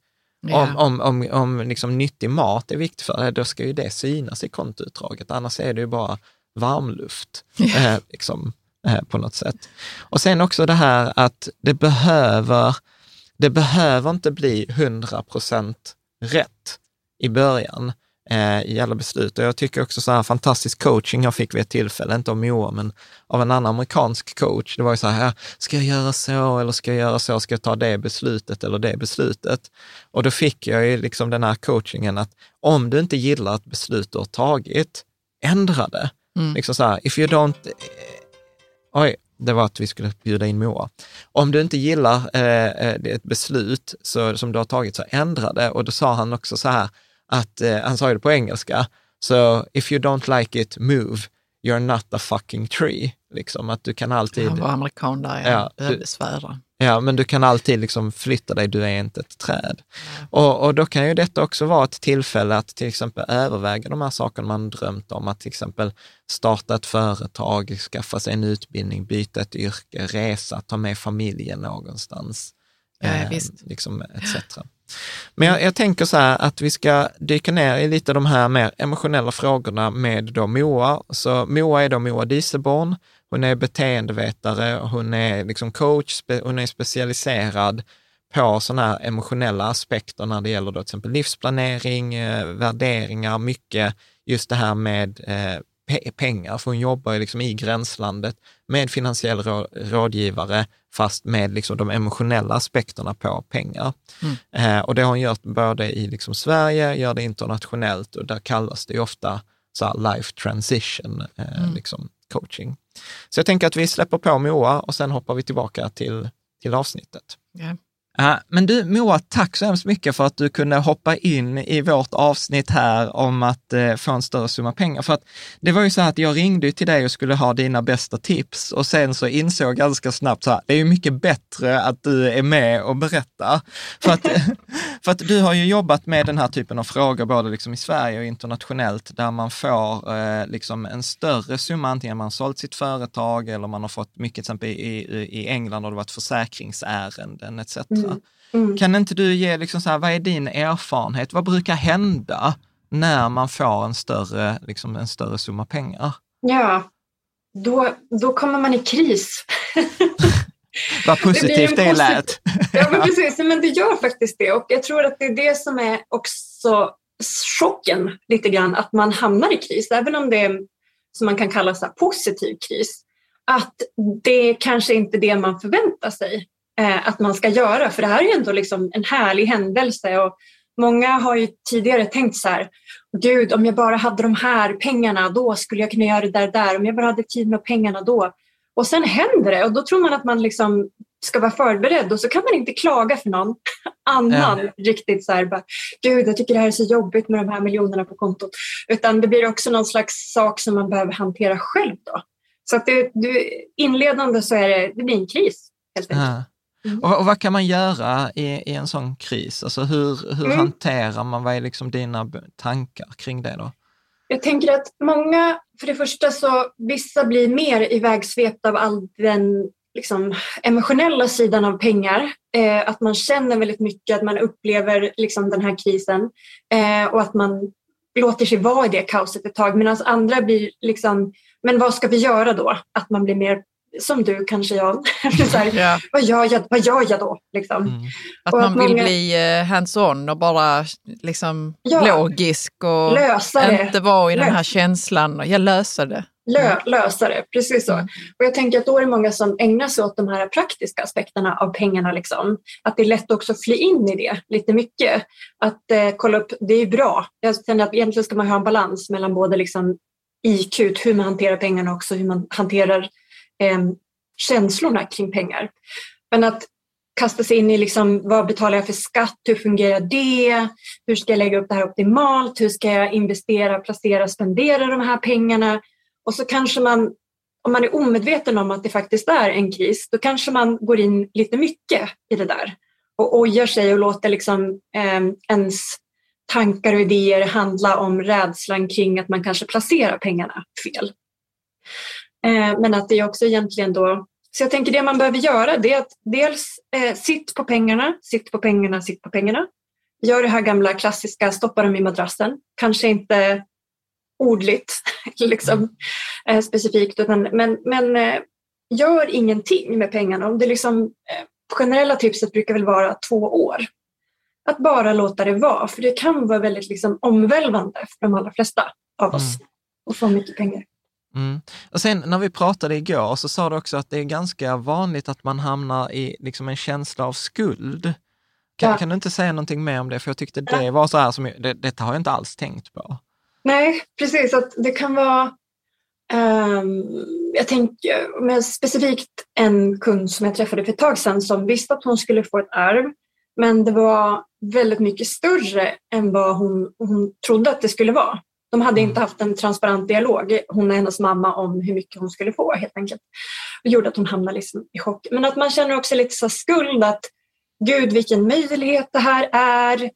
B: Ja.
A: Om, om, om, om liksom nyttig mat är viktigt för dig, då ska ju det synas i kontoutdraget. Annars är det ju bara varmluft eh, liksom, eh, på något sätt. Och sen också det här att det behöver, det behöver inte bli 100 procent rätt i början eh, i alla beslut. Och jag tycker också så här fantastisk coaching jag fick vid ett tillfälle, inte av Moa, men av en annan amerikansk coach. Det var ju så här, ska jag göra så eller ska jag göra så? Ska jag ta det beslutet eller det beslutet? Och då fick jag ju liksom den här coachingen att om du inte gillar ett beslut du har tagit, ändra det.
B: Mm.
A: Liksom så här, if you don't... eh, Oj, det var att vi skulle bjuda in Moa. Om du inte gillar eh, eh, ett beslut så, som du har tagit, så ändra det. Och då sa han också så här, att eh, han sa det på engelska, så if you don't like it, move, you're not a fucking tree. Liksom att du kan alltid...
B: Han var amerikan där,
A: Ja,
B: jag
A: du-
B: behövde svära.
A: Ja, men du kan alltid liksom flytta dig, du är inte ett träd. Och, och då kan ju detta också vara ett tillfälle att till exempel överväga de här sakerna man drömt om, att till exempel starta ett företag, skaffa sig en utbildning, byta ett yrke, resa, ta med familjen någonstans.
B: Ja,
A: eh. Liksom etc. Men jag, jag, tänker så här att vi ska dyka ner i lite de här mer emotionella frågorna med då Moa. Så Moa är då Moa Dieselborn. Hon är beteendevetare, hon är liksom coach, hon är specialiserad på sådana här emotionella aspekter när det gäller då till exempel livsplanering, eh, värderingar, mycket just det här med eh, pe pengar, för hon jobbar ju liksom i gränslandet med finansiell rådgivare, fast med liksom de emotionella aspekterna på pengar. Mm. Eh, och det har hon gjort både i liksom Sverige, gör det internationellt och där kallas det ofta så life transition eh, mm. liksom coaching. Så jag tänker att vi släpper på Moa och sen hoppar vi tillbaka till, till avsnittet. Yeah. Men du Moa, tack så hemskt mycket för att du kunde hoppa in i vårt avsnitt här om att eh, få en större summa pengar. För att det var ju så att jag ringde till dig och skulle ha dina bästa tips och sen så insåg jag ganska snabbt så här, det är ju mycket bättre att du är med och berättar. För att, för att du har ju jobbat med den här typen av frågor både liksom i Sverige och internationellt där man får eh, liksom en större summa, antingen man har sålt sitt företag eller man har fått mycket, till exempel i, i England har det varit försäkringsärenden etc. Mm. Mm. Kan inte du ge, liksom så här, vad är din erfarenhet? Vad brukar hända när man får en större, liksom en större summa pengar?
C: Ja, då, då kommer man i kris.
A: Vad positivt det, det lät.
C: ja, men precis. Men det gör faktiskt det. Och jag tror att det är det som är också chocken lite grann, att man hamnar i kris. Även om det är som man kan kalla så positiv kris. Att det kanske inte är det man förväntar sig eh, att man ska göra. För det här är ju ändå liksom en härlig händelse. Och många har ju tidigare tänkt så här, gud om jag bara hade de här pengarna då skulle jag kunna göra det där, där. Om jag bara hade tid med pengarna då. Och sen händer det och då tror man att man liksom ska vara förberedd och så kan man inte klaga för någon annan ja. riktigt så här, bara, gud jag tycker det här är så jobbigt med de här miljonerna på kontot. Utan det blir också någon slags sak som man behöver hantera själv då. Så att det, det, inledande så är det, det blir en kris helt enkelt. Ja.
A: Mm. Och, och, vad kan man göra i, i en sån kris? Alltså hur, hur mm. hanterar man, vad är liksom dina tankar kring det då?
C: Jag tänker att många, för det första så vissa blir mer ivägsvepta av all den liksom, emotionella sidan av pengar. Eh, att man känner väldigt mycket, att man upplever liksom, den här krisen eh, och att man låter sig vara i det kaoset ett tag. Medan andra blir liksom, men vad ska vi göra då? Att man blir mer som du kanske Jan. här, ja. vad, gör jag, vad gör jag då? Liksom. Mm.
B: Att och man att vill många... bli eh, hands-on och bara liksom ja. logisk och lösa inte vara i den här känslan. Jag löser det.
C: Lö, mm. lösa det, precis så. Mm. Och jag tänker att då är det många som ägnar sig åt de här praktiska aspekterna av pengarna. Liksom. Att det är lätt också att fly in i det lite mycket. Att eh, kolla upp, det är bra. Jag känner att egentligen ska man ha en balans mellan både liksom IQ, hur man hanterar pengarna och också hur man hanterar eh, känslorna kring pengar. Men att kasta sig in i liksom, vad betalar jag för skatt, hur fungerar det, hur ska jag lägga upp det här optimalt, hur ska jag investera, placera, spendera de här pengarna och så kanske man, om man är omedveten om att det faktiskt är en kris, då kanske man går in lite mycket i det där och ojar sig och låter liksom, eh, ens tankar och idéer handla om rädslan kring att man kanske placerar pengarna fel. Eh, men att det är också egentligen då så jag tänker det man behöver göra det är att dels eh, sitt på pengarna, sitt på pengarna, sitt på pengarna. Gör det här gamla klassiska, stoppa dem i madrassen. Kanske inte ordligt liksom, eh, specifikt, utan, men, men eh, gör ingenting med pengarna. Om det liksom, eh, generella tipset brukar väl vara två år. Att bara låta det vara, för det kan vara väldigt liksom, omvälvande för de allra flesta av oss mm. att få mycket pengar.
A: Mm. Och sen när vi pratade igår så sa du också att det är ganska vanligt att man hamnar i liksom en känsla av skuld. Kan, ja. kan du inte säga någonting mer om det? För jag tyckte det var så här som, det, detta har jag inte alls tänkt på.
C: Nej, precis. Att det kan vara... Um, jag tänker med specifikt en kund som jag träffade för ett tag sedan som visste att hon skulle få ett arv. Men det var väldigt mycket större än vad hon, hon trodde att det skulle vara. De hade inte mm. haft en transparent dialog, hon och hennes mamma, om hur mycket hon skulle få helt enkelt. Det gjorde att hon hamnade liksom i chock. Men att man känner också lite så skuld att gud vilken möjlighet det här är.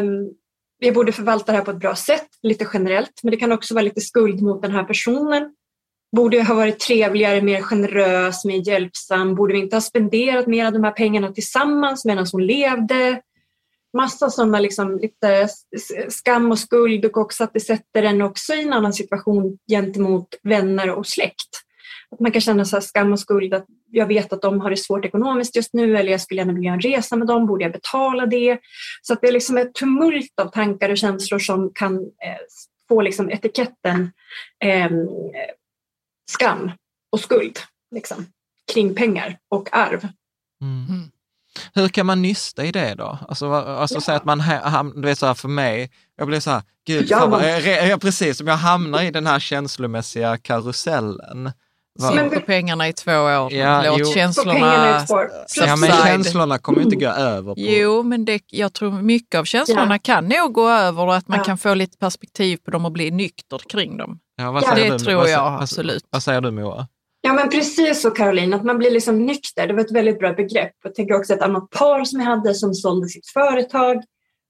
C: Um, vi borde förvalta det här på ett bra sätt, lite generellt. Men det kan också vara lite skuld mot den här personen. Borde ha varit trevligare, mer generös, mer hjälpsam? Borde vi inte ha spenderat mer av de här pengarna tillsammans medan hon levde? Massa sådana liksom lite skam och skuld och också att det sätter en också i en annan situation gentemot vänner och släkt. Att man kan känna så skam och skuld att jag vet att de har det svårt ekonomiskt just nu eller jag skulle gärna vilja göra en resa med dem, borde jag betala det? Så att det är liksom ett tumult av tankar och känslor som kan eh, få liksom etiketten eh, skam och skuld liksom, kring pengar och arv.
A: Mm. Hur kan man nysta i det då? Alltså, alltså ja. säga att man, du vet så här för mig, jag blir så här, gud, ja, fan, jag, jag, precis som jag hamnar i den här känslomässiga karusellen.
B: Sitt på pengarna i två år, ja, låt jo. känslorna
A: Ja, men känslorna kommer inte gå över. På.
B: Jo, men det, jag tror mycket av känslorna ja. kan nog gå över och att man ja. kan få lite perspektiv på dem och bli nykter kring dem.
A: Ja, vad säger
B: det
A: du?
B: tror
A: vad,
B: jag
A: vad,
B: absolut.
A: Vad säger du Moa?
C: Ja men precis så Caroline, att man blir liksom nykter. Det var ett väldigt bra begrepp. Jag tänker också ett annat par som jag hade som sålde sitt företag.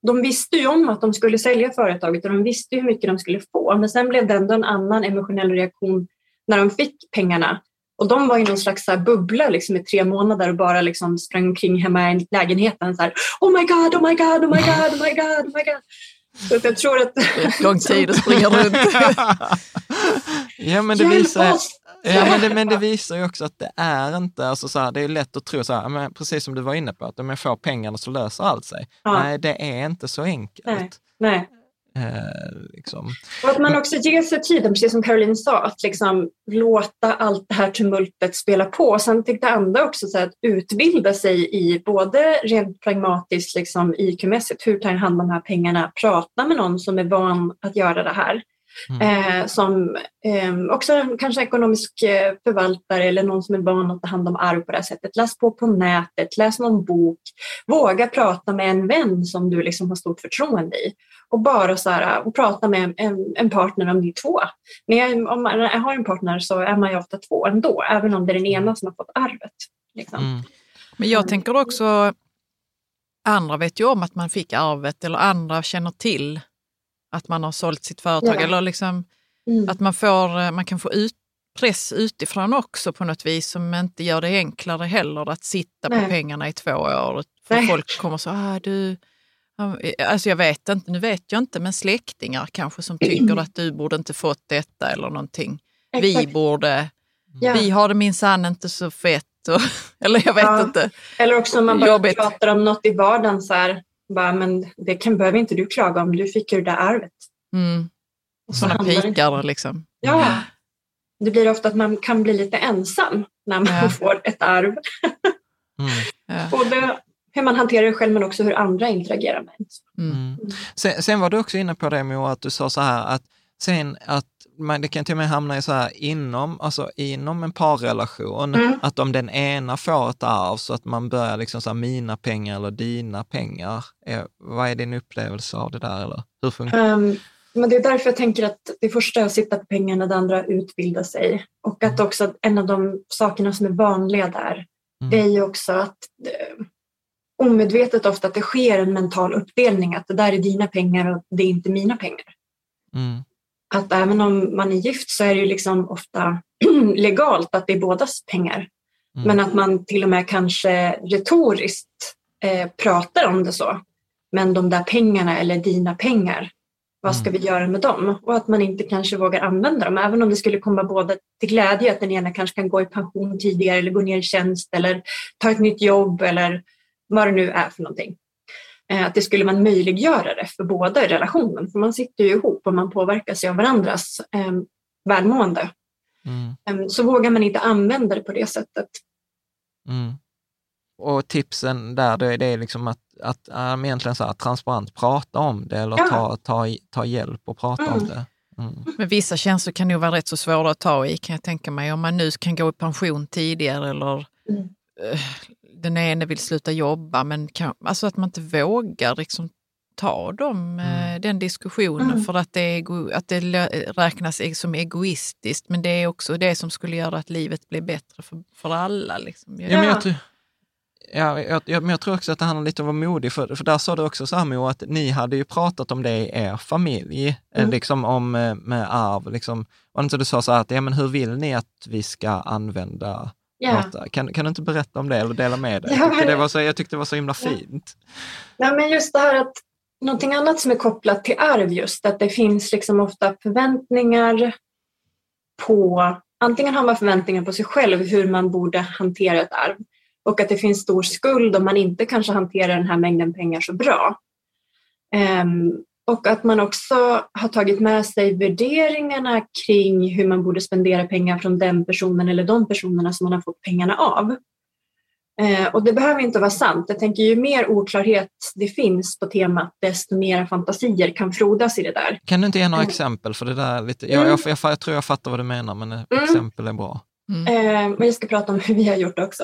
C: De visste ju om att de skulle sälja företaget och de visste hur mycket de skulle få. Men sen blev det ändå en annan emotionell reaktion när de fick pengarna. Och de var i någon slags så bubbla liksom, i tre månader och bara liksom sprang omkring hemma i lägenheten. Så här, oh my god, oh my god, oh my god, oh my god, oh my god. Så att jag tror att... Det
B: är lång tid att springa runt.
A: ja, men det visar... Ja, men det, men det visar ju också att det är inte, alltså så här, det är lätt att tro så här, men precis som du var inne på, att om jag får pengarna så löser allt sig. Ja. Nej, det är inte så enkelt.
C: Nej. Nej.
A: Eh, liksom.
C: Och att man också ger sig tiden, precis som Caroline sa, att liksom låta allt det här tumultet spela på. Sen till det andra också så att utbilda sig i både rent pragmatiskt, liksom IQ-mässigt, hur tar jag hand om de här pengarna, prata med någon som är van att göra det här. Mm. Eh, som eh, också kanske ekonomisk eh, förvaltare eller någon som är van att ta hand om arv på det här sättet. Läs på på nätet, läs någon bok, våga prata med en vän som du liksom har stort förtroende i och bara så här, och prata med en, en partner om ni är två. Men om man har en partner så är man ju ofta två ändå, även om det är den ena som har fått arvet. Liksom. Mm.
B: Men jag tänker också, andra vet ju om att man fick arvet eller andra känner till att man har sålt sitt företag. Ja. Eller liksom, mm. att man, får, man kan få ut, press utifrån också på något vis som inte gör det enklare heller att sitta Nej. på pengarna i två år. För Nej. folk kommer så, ah, du, Alltså jag vet inte, nu vet jag inte, men släktingar kanske som tycker att du borde inte fått detta eller någonting. Exakt. Vi borde, ja. vi har det minsann inte så fett. Och, eller jag vet ja. inte.
C: Eller också om man bara Jobbigt. pratar om något i vardagen så här, bara, men det kan, behöver inte du klaga om, du fick ju det där arvet.
B: Mm. Sådana pikar liksom.
C: Ja. Det blir ofta att man kan bli lite ensam när man ja. får ett arv. mm. Ja. Både hur man hanterar det själv men också hur andra interagerar med
A: mm. mm. Sen, sen, var du också inne på det Moa, att du sa så här att sen att man, det kan till och med hamna i så här inom, alltså inom en parrelation, mm. att om den ena får ett arv så att man börjar liksom så här, mina pengar eller dina pengar. Är, vad är din upplevelse av det där eller hur funkar um,
C: men det är därför jag tänker att det första är att sitta på pengarna, det andra utbilda sig. Och att mm. också en av de sakerna som är vanliga där, mm. det är ju också att eh, omedvetet ofta att det sker en mental uppdelning, att det där är dina pengar och det är inte mina pengar. Mm. Att även om man är gift så är det ju liksom ofta legalt att det är bådas pengar. Mm. Men att man till och med kanske retoriskt eh, pratar om det så. Men de där pengarna eller dina pengar, vad ska mm. vi göra med dem? Och att man inte kanske vågar använda dem, även om det skulle komma båda till glädje, att den ena kanske kan gå i pension tidigare eller gå ner i tjänst eller ta ett nytt jobb eller vad det nu är för någonting. Eh, att det skulle man möjliggöra det för båda i relationen, för man sitter ju ihop och man påverkas av varandras eh, välmående. Mm. Eh, så vågar man inte använda det på det sättet.
A: Mm. Och tipsen där, det är det liksom att, att äh, egentligen så här, transparent prata om det eller ja. ta, ta, ta hjälp och prata mm. om det. Mm.
B: Men vissa känslor kan nog vara rätt så svåra att ta i kan jag tänka mig. Om man nu kan gå i pension tidigare eller mm. Den ene vill sluta jobba, men kan, alltså att man inte vågar liksom ta dem, mm. Eh, den diskussionen mm. för att det, är, att det räknas som egoistiskt. Men det är också det som skulle göra att livet blir bättre för, för alla. Liksom.
A: Ja, men jag, tror, ja, jag, jag, men jag tror också att det handlar lite om att vara modig, för, för där sa du också så här Mo, att ni hade ju pratat om det i er familj, eh, mm. liksom om eh, med arv. Liksom. Och inte du sa så här att, ja men hur vill ni att vi ska använda
C: Ja.
A: prata. Kan, kan du inte berätta om det eller dela med dig?
C: Ja,
A: jag, tyckte det var så, jag tyckte det var så himla fint.
C: Nej, men just det här att någonting annat som är kopplat till arv just, att det finns liksom ofta förväntningar på, antingen har man förväntningar på sig själv hur man borde hantera ett arv och att det finns stor skuld om man inte kanske hanterar den här mängden pengar så bra. Ehm, och att man också har tagit med sig värderingarna kring hur man borde spendera pengar från den personen eller de personerna som man har fått pengarna av. Eh, och det behöver inte vara sant. Jag tänker ju mer oklarhet det finns på temat, desto mer fantasier kan frodas i det där.
A: Kan du inte ge några
C: Mm.
A: exempel? För det där är lite, jag,
C: Mm.
A: jag, jag, jag tror jag fattar vad du menar, men
C: Mm.
A: exempel är bra.
C: Eh, men jag ska prata om hur vi har gjort också.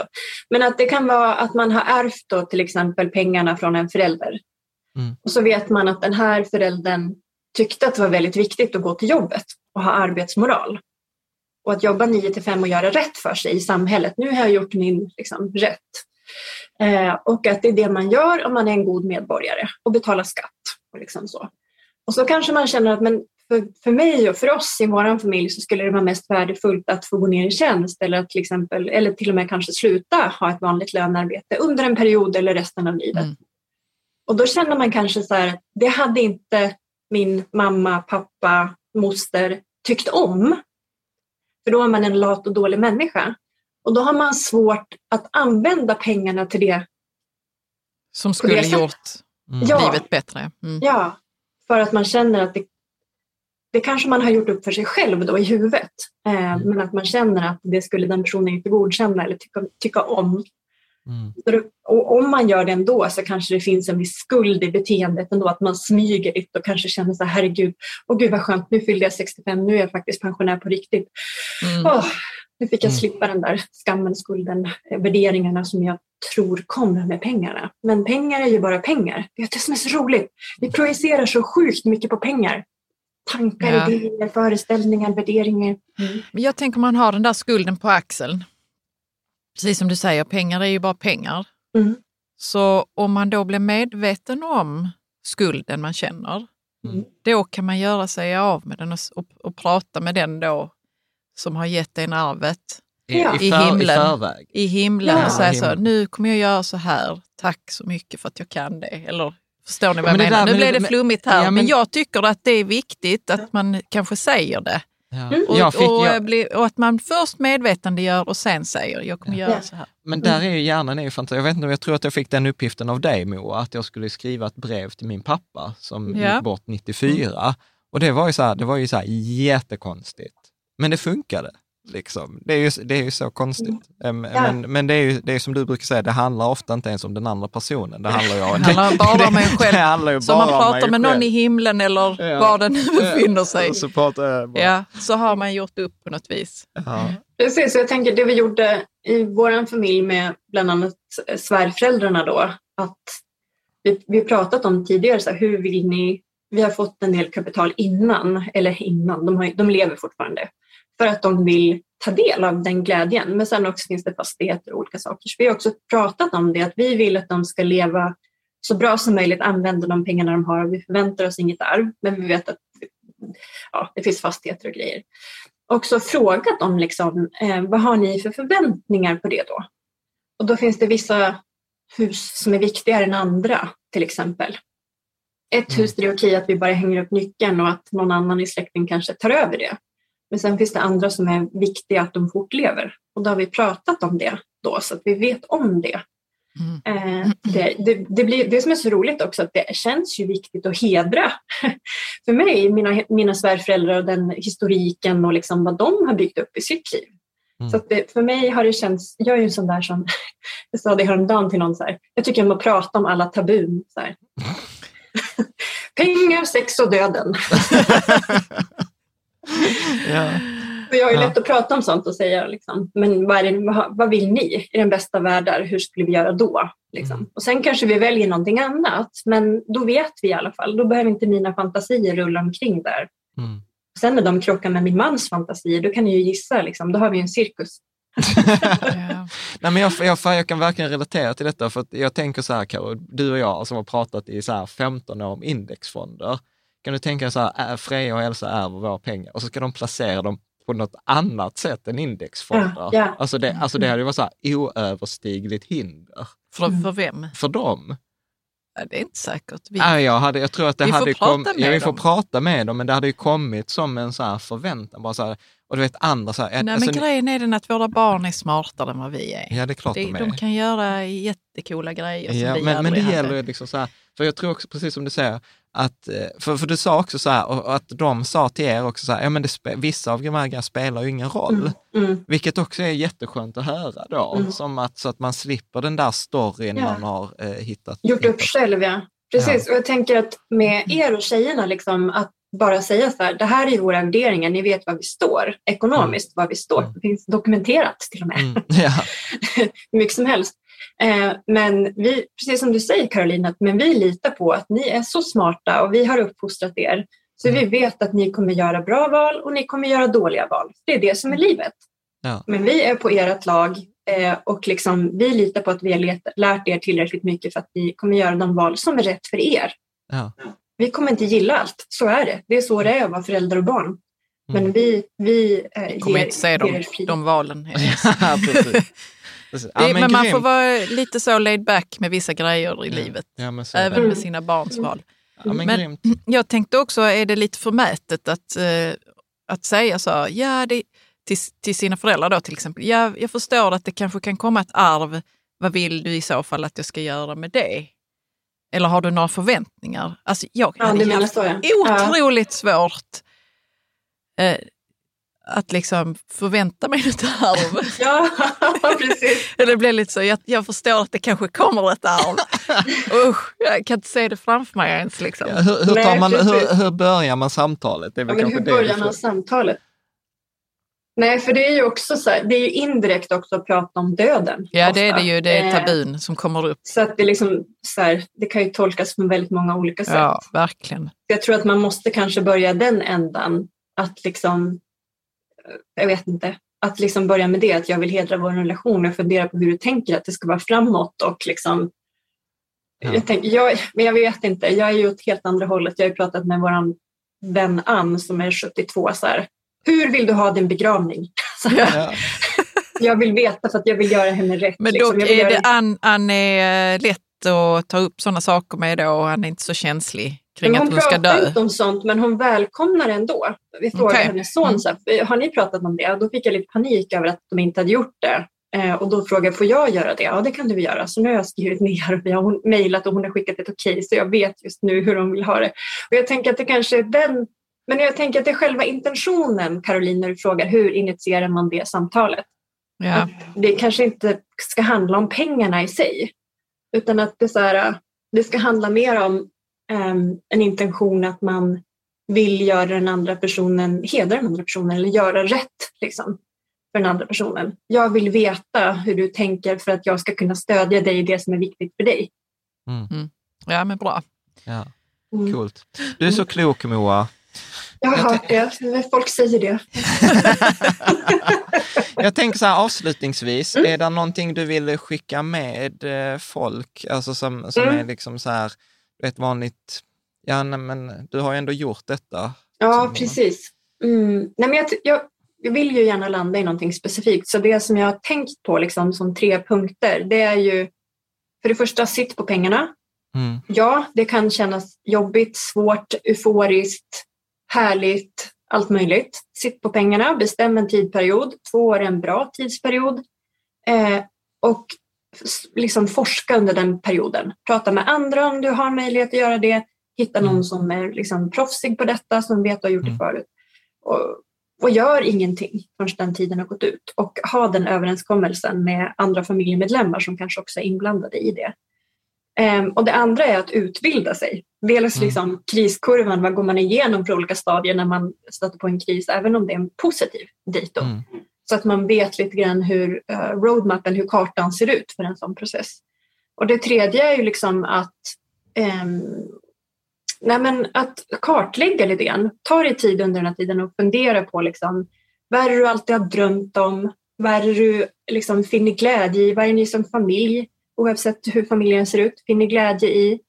C: Men att det kan vara att man har ärvt då till exempel pengarna från en förälder.
A: Mm.
C: Och så vet man att den här föräldern tyckte att det var väldigt viktigt att gå till jobbet och ha arbetsmoral. Och att jobba 9 till 5 och göra rätt för sig i samhället. Nu har jag gjort min liksom, rätt. Eh, och att det är det man gör om man är en god medborgare och betalar skatt. Och, liksom så. och så kanske man känner att men för, för mig och för oss i vår familj så skulle det vara mest värdefullt att få gå ner i tjänst eller, att till exempel, eller till och med kanske sluta ha ett vanligt lönearbete under en period eller resten av livet.
B: Mm.
C: Och då känner man kanske så här, det hade inte min mamma, pappa, moster tyckt om. För då är man en lat och dålig människa. Och då har man svårt att använda pengarna till det.
B: Som
C: det
B: skulle
C: sättet.
B: gjort
A: Mm.
C: Ja.
B: livet bättre. Mm.
C: Ja, för att man känner att det, det kanske man har gjort upp för sig själv då i huvudet. Eh, men att man känner att det skulle den personen inte godkänna eller tycka, tycka om.
A: Mm.
C: Och om man gör det ändå så kanske det finns en viss skuld i beteendet ändå, att man smyger lite och kanske känner så här, herregud, åh gud vad skönt, nu fyllde jag 65, nu är jag faktiskt pensionär på riktigt.
B: Mm.
C: Åh, nu fick jag
A: Mm.
C: slippa den där skammen, skulden, eh, värderingarna som jag tror kommer med pengarna. Men pengar är ju bara pengar. Det är det som är så roligt. Vi projicerar så sjukt mycket på pengar. Tankar,
B: Ja.
C: idéer, föreställningar, värderingar. Mm.
B: Jag tänker man har den där skulden på axeln. Precis som du säger, pengar är ju bara pengar.
C: Mm.
B: Så om man då blir medveten om skulden man känner,
A: Mm.
B: då kan man göra sig av med den och, och, och prata med den då som har gett en arvet
A: I,
C: Ja.
A: i,
B: I
A: för, I
B: himlen.
A: förväg.
B: i himlen
C: Ja.
B: och säga så, nu kommer jag göra så här, tack så mycket för att jag kan det. Eller förstår ni vad
A: Ja,
B: jag
A: men
B: menar?
A: där-
B: nu
A: men
B: blev
A: det-
B: flummigt här,
A: Ja,
B: men,
A: men-
B: jag tycker att det är viktigt att man kanske säger det.
A: Ja.
C: Mm.
B: Och,
A: Jag fick,
B: och,
A: jag,
B: bli, och att man först medvetandegör och sen säger, jag kommer göra
C: Ja.
B: så här.
A: men där är ju hjärnan är ju fantastisk. Jag vet inte, jag tror att jag fick den uppgiften av dig Moa, att jag skulle skriva ett brev till min pappa som
B: Ja.
A: gick bort 94. Och det var ju så här, det var ju så här jättekonstigt. Men det funkade. Liksom. Det, är ju, det är ju så konstigt. Em,
C: Ja.
A: Men, men det är ju det är som du brukar säga, det handlar ofta inte ens om den andra personen. Det handlar ju om,
B: Det handlar bara om en själv.
A: Det handlar ju
B: Så
A: bara
B: man
A: om
B: pratar med någon
A: själv.
B: i himlen eller
A: Ja.
B: var den nu befinner sig.
A: Så pratar.
B: Ja, så har man gjort upp på något vis.
A: Ja.
C: Precis, jag tänker det vi gjorde i vår familj med bland annat svärföräldrarna då, att vi, vi pratat om tidigare, så här, hur vill ni, vi har fått en del kapital innan, eller innan, de, har, de lever fortfarande, för att de vill ta del av den glädjen. Men sen också finns det fastigheter och olika saker. Så vi har också pratat om det, att vi vill att de ska leva så bra som möjligt, använda de pengarna de har. Vi förväntar oss inget arv, men vi vet att ja, det finns fastigheter och grejer också frågat om liksom, eh, vad har ni för förväntningar på det då? Och då finns det vissa hus som är viktigare än andra till exempel. Ett
A: Mm.
C: hus där det är okej att vi bara hänger upp nyckeln och att någon annan i släkten kanske tar över det. Men sen finns det andra som är viktiga att de fortlever. Och då har vi pratat om det då så att vi vet om det.
B: Mm.
C: Eh, det, det, det, blir, det som är så roligt också att det känns ju viktigt att hedra. För mig, mina, mina svärföräldrar och den historiken och liksom vad de har byggt upp i sitt liv.
A: Mm.
C: Så att det, för mig har det känts, jag är ju en sån där som, jag sa det häromdagen till någon så här, jag tycker om att prata om alla tabun. Så här. Pengar, sex och döden.
A: Ja.
C: Jag är
A: Ja.
C: lätt att prata om sånt och säga liksom, men vad, det, vad, vill ni i den bästa världar? Hur skulle vi göra då? Liksom.
A: Mm.
C: Och sen kanske vi väljer någonting annat, men då vet vi i alla fall. Då behöver inte mina fantasier rulla omkring där.
A: Mm.
C: Sen när de krockar med min mans fantasier, då kan ni ju gissa, liksom, då har vi en cirkus.
A: Nej, men jag, jag, jag kan verkligen relatera till detta, för jag tänker så här, Karo, du och jag som har pratat i så här 15 år om indexfonder, kan du tänka så här, Freja och Elsa ärver våra pengar och så ska de placera dem på något annat sätt än indexfonder.
C: Ja, ja.
A: Alltså, det, alltså det hade ju varit så här oöverstigligt hinder
B: För, för vem?
A: för dem.
B: Ja, det är inte säkert. Vi,
A: Nej, jag, hade, jag tror att det
B: Vi får
A: hade
B: prata
A: kommit,
B: med
A: ja, vi får
B: dem.
A: prata med dem, men det hade ju kommit som en så här förväntan. Bara så här, och du vet andra så här,
B: Nej,
A: alltså,
B: men grejen är den att våra barn är smartare än vad vi är.
A: Ja, det är klart
B: Det,
A: de är.
B: de kan göra jättecoola grejer som
A: Ja,
B: vi
A: men, men det
B: hade.
A: gäller ju liksom så här, för jag tror också precis som du säger, att, eh, för, för du sa också så här, och att de sa till er också så här, ja men det, vissa av de här grejerna spelar ju ingen roll.
C: Mm.
A: Vilket också är jätteskönt att höra då,
C: Mm.
A: som att, så att man slipper den där storyn
C: Ja.
A: man har eh, hittat.
C: Gjort upp
A: hittat.
C: själv, ja. Precis, och jag tänker att med er och tjejerna, liksom, att bara säga så här, det här är våra värderingar, ni vet var vi står ekonomiskt, var vi står.
A: Mm.
C: Det finns dokumenterat till och med,
A: Mm, ja,
C: hur mycket som helst. Eh, men vi, precis som du säger Caroline, att, men vi litar på att ni är så smarta och vi har uppfostrat er. Så
A: Mm.
C: vi vet att ni kommer göra bra val och ni kommer göra dåliga val. Det är det som är livet.
A: Ja.
C: Men vi är på ert lag eh, och liksom, vi litar på att vi har lärt er tillräckligt mycket för att ni kommer göra de val som är rätt för er.
A: ja.
C: Vi kommer inte gilla allt, så är det. Det är så det är att vara förälder och barn. Men
A: Mm.
C: vi, vi eh,
B: Vi kommer
C: ger,
B: inte se
C: ger
B: de, valen.
A: Ja. Ja,
B: Det, men man får vara lite så laid back med vissa grejer i livet.
A: Ja, men så är
B: Även
A: det.
B: med sina barns val.
A: Ja, men,
B: Men-. Jag tänkte också, är det lite förmätet att, eh, att säga så, här, ja, det, till, till sina föräldrar då till exempel. Ja, jag förstår att det kanske kan komma ett arv. Vad vill du i så fall att jag ska göra med det? Eller har du några förväntningar? Alltså, jag
C: Ja,
B: hade
C: du menar
B: haft
C: så ja. ja.
B: otroligt svårt eh, att liksom förvänta mig ett arv.
C: Ja, precis.
B: Det blev lite så, jag, jag förstår att det kanske kommer ett arv. Usch, jag kan inte se det framför mig ens. Liksom.
A: Ja, hur, hur, tar
C: Nej,
A: man, hur, hur börjar man samtalet? Det är
C: Ja,
A: väl
C: men
A: kanske
C: hur
A: det
C: börjar man samtalet? Nej, för det är ju också så här, det är ju indirekt också att prata om döden.
B: Ja, det är
C: ofta.
B: det ju. Det är
C: Eh,
B: tabun som kommer upp.
C: Så att det, liksom, så här, det kan ju tolkas på väldigt många olika sätt.
B: Ja, verkligen.
C: Jag tror att man måste kanske börja den ändan. Att liksom, jag vet inte, att liksom börja med det. Att jag vill hedra vår relation och fundera på hur du tänker att det ska vara framåt. Och liksom,
A: Ja.
C: jag, tänker, jag, men jag vet inte, jag är ju åt helt andra hållet. Jag har ju pratat med vår vän Ann som är 72. Så här, hur vill du ha din begravning? Så här,
A: Ja.
C: Jag vill veta för att jag vill göra henne rätt.
B: Men
C: liksom.
B: dock är
C: göra-
B: det Ann, Ann är eh, lätt att ta upp sådana saker med då och han är inte så känslig kring
C: Men
B: att
C: hon
B: hon ska
C: pratar
B: dö.
C: inte om sånt, men hon välkomnar ändå. Vi frågade
B: Okej.
C: hennes son,
B: Mm.
C: så här, har ni pratat om det? Och då fick jag lite panik över att de inte hade gjort det. Eh, och då frågade jag, får jag göra det? Ja, det kan du göra. Så nu har jag skrivit ner och vi har hon mejlat och hon har skickat ett okej, så jag vet just nu hur de vill ha det. Och jag tänker att det kanske är den, men jag tänker att det är själva intentionen, Caroline, när du frågar hur initierar man det samtalet?
B: Ja.
C: det kanske inte ska handla om pengarna i sig. Utan att det, så här, det ska handla mer om en intention att man vill göra den andra personen, hedra den andra personen eller göra rätt liksom, för den andra personen. Jag vill veta hur du tänker för att jag ska kunna stödja dig i det som är viktigt för dig.
B: ja, men bra.
A: Ja,
C: Mm.
A: coolt. Du är så klok Moa.
C: Jag har
A: Jag
C: hört det, folk säger det.
A: Jag tänker så här avslutningsvis,
C: Mm.
A: är det någonting du vill skicka med eh, folk, alltså som, som
C: Mm.
A: är liksom så här, vet vanligt, ja nej, men du har ju ändå gjort detta.
C: Ja, precis. Mm. Nej, men jag, jag, jag vill ju gärna landa i någonting specifikt. Så det som jag har tänkt på liksom, som tre punkter, det är ju för det första, sitt på pengarna.
A: Mm.
C: Ja, det kan kännas jobbigt, svårt, euforiskt, härligt, allt möjligt. Sitt på pengarna, bestäm en tidperiod. Två år är en bra tidsperiod. Eh, och liksom forska under den perioden. Prata med andra om du har möjlighet att göra det. Hitta någon
A: Mm.
C: som är liksom proffsig på detta, som vet och har gjort
A: Mm.
C: det förut. Och, och gör ingenting förrän den tiden har gått ut. Och ha den överenskommelsen med andra familjemedlemmar som kanske också är inblandade i det. Ehm, och det andra är att utbilda sig. Dels
A: Mm.
C: liksom kriskurvan, vad går man igenom för olika stadier när man stöter på en kris, även om det är en positiv dito.
A: Mm.
C: Så att man vet lite grann hur eh, roadmappen, hur kartan ser ut för en sån process. Och det tredje är ju liksom att, eh, nej men att kartlägga lite grann. Ta dig tid under den här tiden och fundera på liksom, vad är det du alltid har drömt om? Vad är det du liksom finner glädje i? Vad är ni som familj, oavsett hur familjen ser ut, finner glädje i?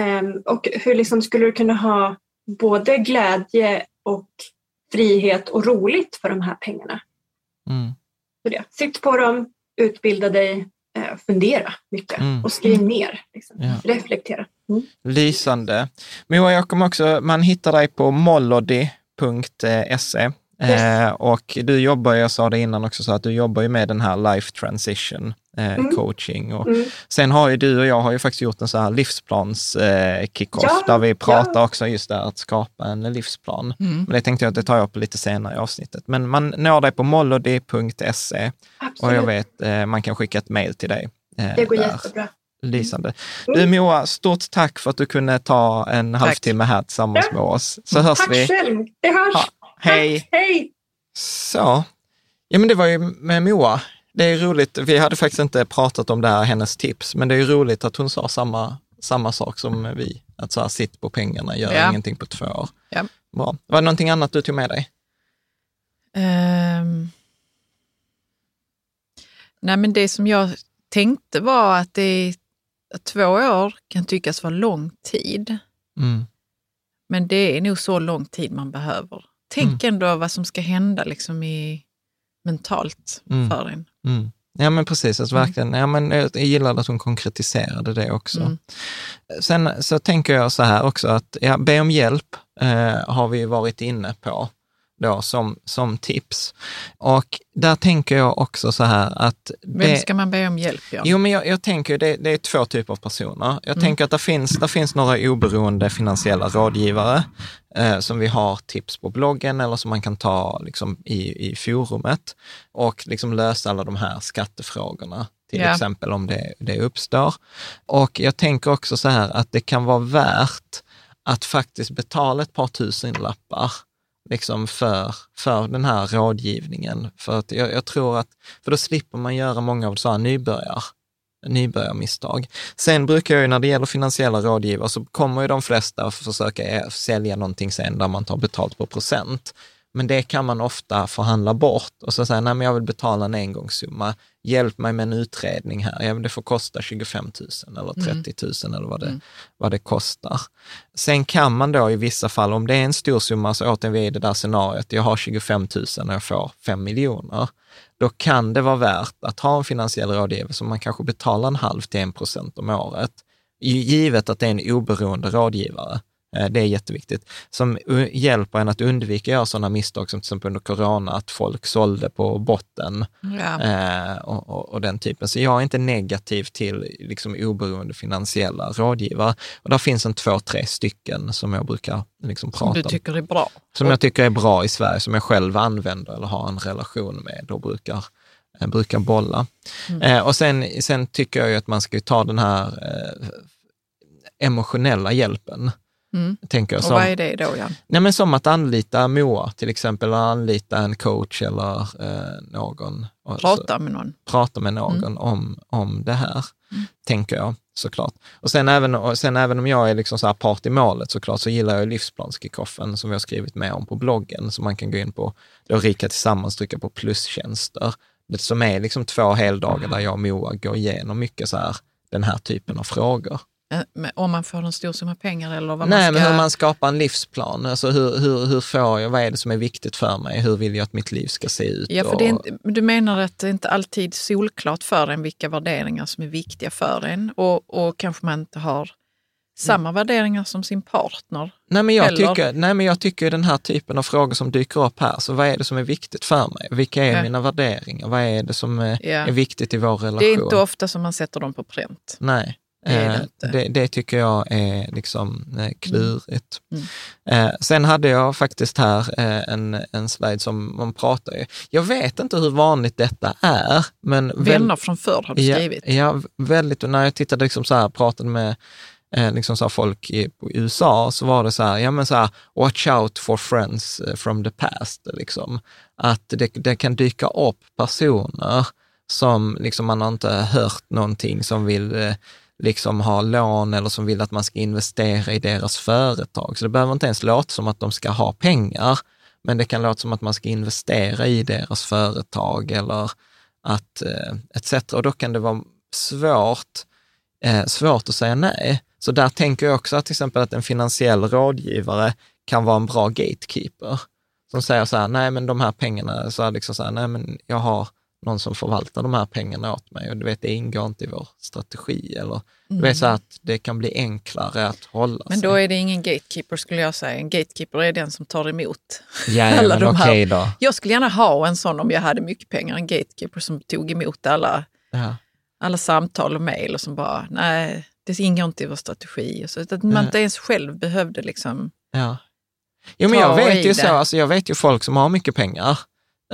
C: Ehm, och hur liksom skulle du kunna ha både glädje och frihet och roligt för de här pengarna.
A: Mm.
C: Så det. Sitt på dem, utbilda dig, eh, fundera mycket
A: Mm.
C: och skriv ner. Liksom.
A: Ja.
C: Reflektera. Mm.
A: Lysande. Moa, jag kommer också, man hittar dig på mollody.se. Eh, och du jobbar, jag sa det innan också, så att du jobbar ju med den här life transition eh,
C: Mm.
A: coaching. Och
C: Mm.
A: Sen har ju du och jag har ju faktiskt gjort en så här livsplans eh, kickoff
C: Ja,
A: där vi pratar
C: ja.
A: också just där att skapa en livsplan.
B: Mm.
A: Men det tänkte jag att det tar jag upp lite senare i avsnittet. Men man når dig på mollody.se och jag vet, eh, man kan skicka ett mejl till dig. eh,
C: det går
A: där.
C: jättebra.
A: Lysande.
C: Mm.
A: Du Moa, stort tack för att du kunde ta en halvtimme här tillsammans
C: Ja.
A: med oss. Så hörs
C: Tack
A: vi.
C: själv. Det hörs.
A: Ja, hej.
C: Tack. Hej.
A: Så, ja men det var ju med Moa. Det är roligt, vi hade faktiskt inte pratat om det här, hennes tips, men det är roligt att hon sa samma, samma sak som vi. Att så här, sitt på pengarna, gör
B: Ja.
A: ingenting på två år.
B: Ja.
A: Bra. Var det någonting annat du tog med dig?
B: Ehm. Nej, men det som jag tänkte var att det att två år kan tyckas vara lång tid.
A: Mm.
B: Men det är nog så lång tid man behöver. Tänk ändå vad som ska hända liksom i, mentalt
A: Mm.
B: för en.
A: Mm. Ja men precis, alltså, verkligen. Ja, men jag gillade att hon konkretiserade det också.
B: Mm.
A: Sen så tänker jag så här också att ja, be om hjälp eh, har vi varit inne på då som, som tips. Och där tänker jag också så här att...
B: Vem
A: det-
B: ska man be om hjälp? Ja?
A: Jo, men jag, jag tänker det, det är två typer av personer. Jag
B: Mm.
A: tänker att det finns, det finns några oberoende finansiella rådgivare eh, som vi har tips på bloggen eller som man kan ta liksom, i, i forumet och liksom lösa alla de här skattefrågorna, till
B: Ja.
A: exempel om det, det uppstår. Och jag tänker också så här att det kan vara värt att faktiskt betala ett par tusenlappar liksom för, för den här rådgivningen. För att jag, jag tror att, för då slipper man göra många av så här nybörjar, nybörjarmisstag. Sen brukar jag ju när det gäller finansiella rådgivare så kommer ju de flesta försöka eh, sälja någonting sen där man tar betalt på procent. Men det kan man ofta förhandla bort och så säga, nej men jag vill betala en engångssumma, hjälp mig med en utredning här, ja det får kosta 25 000 eller 30 000 eller vad det, vad det kostar. Sen kan man då i vissa fall, om det är en stor summa, så återigen vi är i det där scenariot, jag har 25 000 och jag får 5 miljoner, då kan det vara värt att ha en finansiell rådgivare som man kanske betalar en halv till en procent om året, givet att det är en oberoende rådgivare. Eh, Det är jätteviktigt. Som hjälper en att undvika att göra sådana misstag som till exempel under corona, att folk sålde på botten
B: Ja.
A: eh, och, och, och den typen. Så jag är inte negativ till liksom, oberoende finansiella rådgivare. Och där finns en två, tre stycken som jag brukar liksom,
B: Som
A: prata
B: du
A: om.
B: tycker är bra.
A: Som jag tycker är bra i Sverige, som jag själv använder eller har en relation med och brukar, eh, brukar bolla.
B: Mm.
A: Eh, och sen, sen tycker jag ju att man ska ta den här emotionella hjälpen.
B: Mm.
A: Tänker jag,
B: Och
A: som,
B: vad är det då, Jan?
A: nej, men som att anlita Moa till exempel, eller anlita en coach eller eh, någon. Och
B: Prata med någon.
A: prata med någon om, om det här, tänker jag såklart. Och sen även, och sen även om jag är liksom så här part i målet såklart, så gillar jag livsplanskickoffen som vi har skrivit med om på bloggen, som man kan gå in på, då Rika tillsammans trycka på plustjänster, det som är liksom två heldagar där jag och Moa går igenom mycket så här, den här typen av frågor.
B: Eh, Om man får en stor summa pengar eller vad
A: Nej,
B: man ska...
A: men hur man skapar en livsplan. Alltså hur, hur, hur får jag, vad är det som är viktigt för mig? Hur vill jag att mitt liv ska se ut?
B: Ja, för
A: Och-
B: inte, du menar att det inte alltid är solklart för en vilka värderingar som är viktiga för en och, och kanske man inte har samma värderingar som sin partner.
A: Nej men, jag
B: Eller-
A: tycker, nej, men jag tycker den här typen av frågor som dyker upp här, så vad är det som är viktigt för mig? Vilka är
B: Ja.
A: mina värderingar? Vad är det som är,
B: Ja.
A: är viktigt i vår relation?
B: Det är inte ofta som man sätter dem på pränt.
A: Nej,
B: Det det
A: eh,
B: inte.
A: det, det tycker jag är liksom eh, klurigt.
B: Mm.
A: Eh, sen hade jag faktiskt här en, en slide som man pratar ju. Jag vet inte hur vanligt detta är, men väl-
B: Vänner från förr har du
A: Ja,
B: skrivit.
A: Ja, väldigt. Och när jag tittade liksom så här, pratade med liksom så folk i USA, så var det så här, ja men så här, watch out for friends from the past. Liksom. Att det, det kan dyka upp personer som liksom man har inte hört någonting, som vill liksom ha lån eller som vill att man ska investera i deras företag. Så det behöver inte ens låta som att de ska ha pengar, men det kan låta som att man ska investera i deras företag eller att eh, etc. Och då kan det vara svårt, eh, svårt att säga nej. Så där tänker jag också att till exempel att en finansiell rådgivare kan vara en bra gatekeeper. Som säger så här, nej men de här pengarna, så här, liksom så här, nej men jag har någon som förvaltar de här pengarna åt mig och du vet, det ingår inte i vår strategi. Eller, Du vet så här att det kan bli enklare att hålla
B: Men
A: sig.
B: då är det ingen gatekeeper skulle jag säga. En gatekeeper är den som tar emot
A: ja,
B: alla
A: men
B: de här.
A: då.
B: Jag skulle gärna ha en sån om jag hade mycket pengar. En gatekeeper som tog emot alla,
A: Ja.
B: alla samtal och mejl och som bara, nej, det ingår inte i vår strategi. Och så, att man inte ens själv behövde liksom...
A: Ja. Jo, men jag vet ju så, alltså jag vet ju folk som har mycket pengar.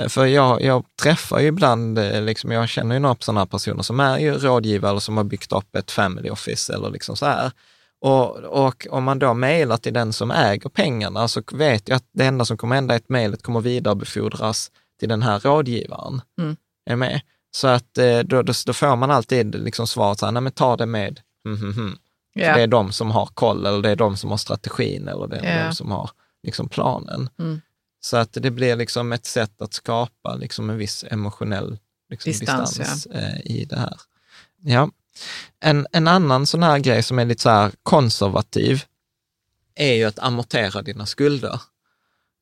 A: Eh, För jag, jag träffar ju ibland, eh, liksom, jag känner ju några sådana personer som är ju rådgivare som har byggt upp ett family office eller liksom så här. Och, och om man då mejlar till den som äger pengarna så vet jag att det enda som kommer hända är att mejlet kommer vidarebefordras till den här rådgivaren.
B: Mm.
A: Är med? Så att eh, då, då, då får man alltid liksom svaret så här, nej men ta det med, mm, mm, mm.
B: Ja.
A: det är de som har koll eller det är de som har strategin eller det är
B: Ja.
A: de som har liksom planen.
B: Mm.
A: Så att det blir liksom ett sätt att skapa liksom en viss emotionell liksom
B: Distans,
A: distans, eh, i det här. Ja. En, en annan sån här grej som är lite så här konservativ är ju att amortera dina skulder.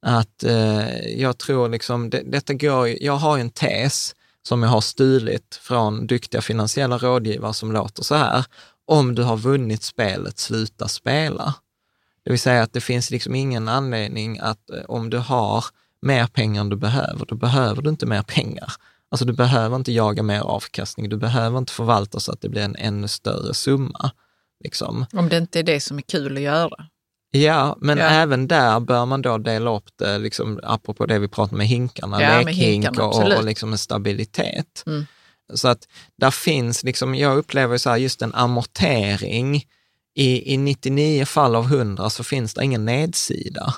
A: Att eh, jag tror liksom, det, detta går jag har en tes som jag har stulit från duktiga finansiella rådgivare som låter så här. Om du har vunnit spelet, sluta spela. Det vill säga att det finns liksom ingen anledning att eh, om du har mer pengar än du behöver, då behöver du inte mer pengar. Alltså du behöver inte jaga mer avkastning, du behöver inte förvalta så att det blir en ännu större summa. Liksom.
B: Om det inte är det som är kul att göra.
A: Ja, men
B: Ja.
A: även där bör man då dela upp det, liksom, apropå det vi pratade med hinkarna,
B: Ja,
A: lekhink
B: hinkarna,
A: och, och liksom en stabilitet.
B: Mm.
A: Så att där finns, liksom, jag upplever så här, just en amortering, i, i 99 fall av 100 så finns det ingen nedsida.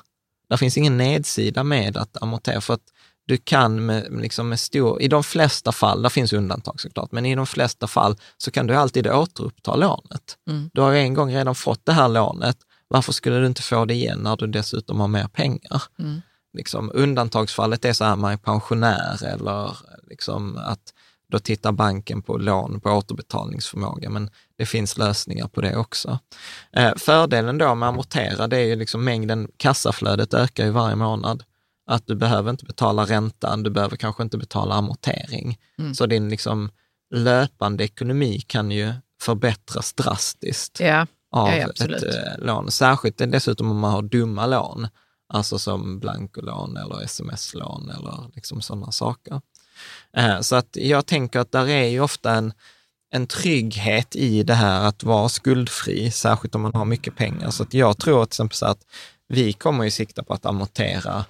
A: Det finns ingen nedsida med att amortera, för att du kan med, liksom med stor, i de flesta fall, där finns undantag såklart, men i de flesta fall så kan du alltid återuppta lånet.
B: Mm.
A: Du har en gång redan fått det här lånet, varför skulle du inte få det igen när du dessutom har mer pengar?
B: Mm.
A: Liksom, undantagsfallet är så här, man är pensionär eller liksom att då tittar banken på lån på återbetalningsförmåga, men det finns lösningar på det också. Eh, fördelen då med amortera, det är ju liksom mängden, kassaflödet ökar ju varje månad. Att du behöver inte betala räntan, du behöver kanske inte betala amortering.
B: Mm.
A: Så din liksom löpande ekonomi kan ju förbättras drastiskt
B: Ja,
A: av
B: Ja,
A: ett eh, lån. Särskilt dessutom om man har dumma lån, alltså som blankolån eller sms-lån eller liksom sådana saker. Eh, så att jag tänker att där är ju ofta en, en trygghet i det här att vara skuldfri, särskilt om man har mycket pengar. Så att jag tror till exempel så att vi kommer ju sikta på att amortera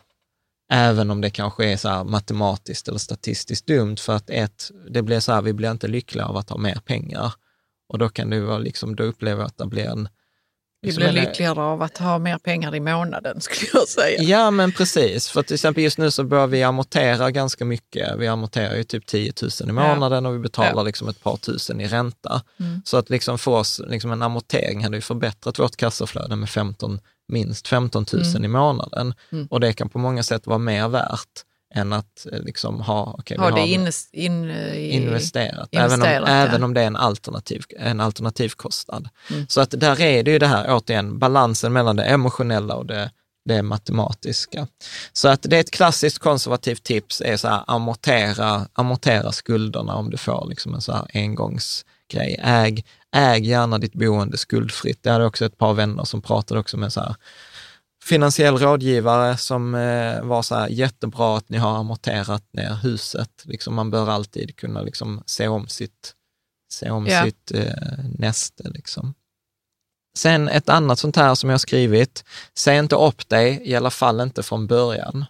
A: även om det kanske är så här matematiskt eller statistiskt dumt, för att ett, det blir så här, vi blir inte lyckliga av att ha mer pengar. Och då kan det vara liksom, då upplever jag att det blir en
B: vi blir lyckligare av att ha mer pengar i månaden skulle jag säga.
A: Ja, men precis. För till exempel just nu så börjar vi amortera ganska mycket. Vi amorterar ju typ 10 000 i månaden och vi betalar
B: Ja.
A: liksom ett par tusen i ränta.
B: Mm.
A: Så att liksom för oss, liksom en amortering hade ju förbättrat vårt kassaflöde med 15, minst 15 000
B: Mm.
A: i månaden.
B: Mm.
A: Och det kan på många sätt vara mer värt än att eh, liksom ha,
B: Har
A: har
B: det innes, in, i,
A: investerat, även, om,
B: investerat, ja.
A: även om det är en, alternativ, en alternativkostnad.
B: Mm.
A: Så att där är det ju det här, återigen, balansen mellan det emotionella och det, det matematiska. Så att det är ett klassiskt konservativt tips, är så här, amortera, amortera skulderna om du får liksom en så här engångsgrej. Äg, äg gärna ditt boende skuldfritt. Det hade också ett par vänner som pratade också med så här, finansiell rådgivare som eh, var så här, jättebra att ni har amorterat ner huset. Liksom, man bör alltid kunna liksom, se om sitt, se om
B: Ja.
A: sitt eh, näste. Liksom. Sen ett annat sånt här som jag skrivit, säg inte upp dig, i alla fall inte från början.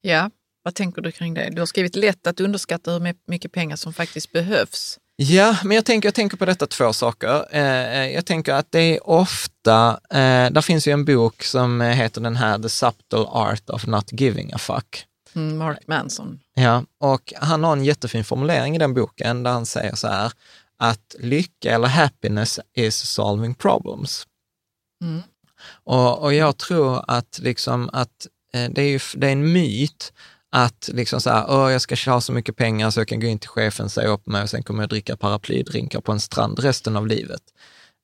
B: Ja, vad tänker du kring det? Du har skrivit lätt att underskatta hur mycket pengar som faktiskt behövs.
A: Ja, men jag tänker, jag tänker på detta två saker. Eh, jag tänker att det är ofta, eh, där finns ju en bok som heter den här The Subtle Art of Not Giving a Fuck.
B: Mm, Mark Manson.
A: Ja, och han har en jättefin formulering i den boken där han säger så här, att lycka eller happiness is solving problems.
B: Mm.
A: Och, och jag tror att, liksom att eh, det, är ju, det är en myt att liksom så här, jag ska ha så mycket pengar så jag kan gå in till chefen, säga upp mig och sen kommer jag dricka paraplydrinkar på en strand resten av livet.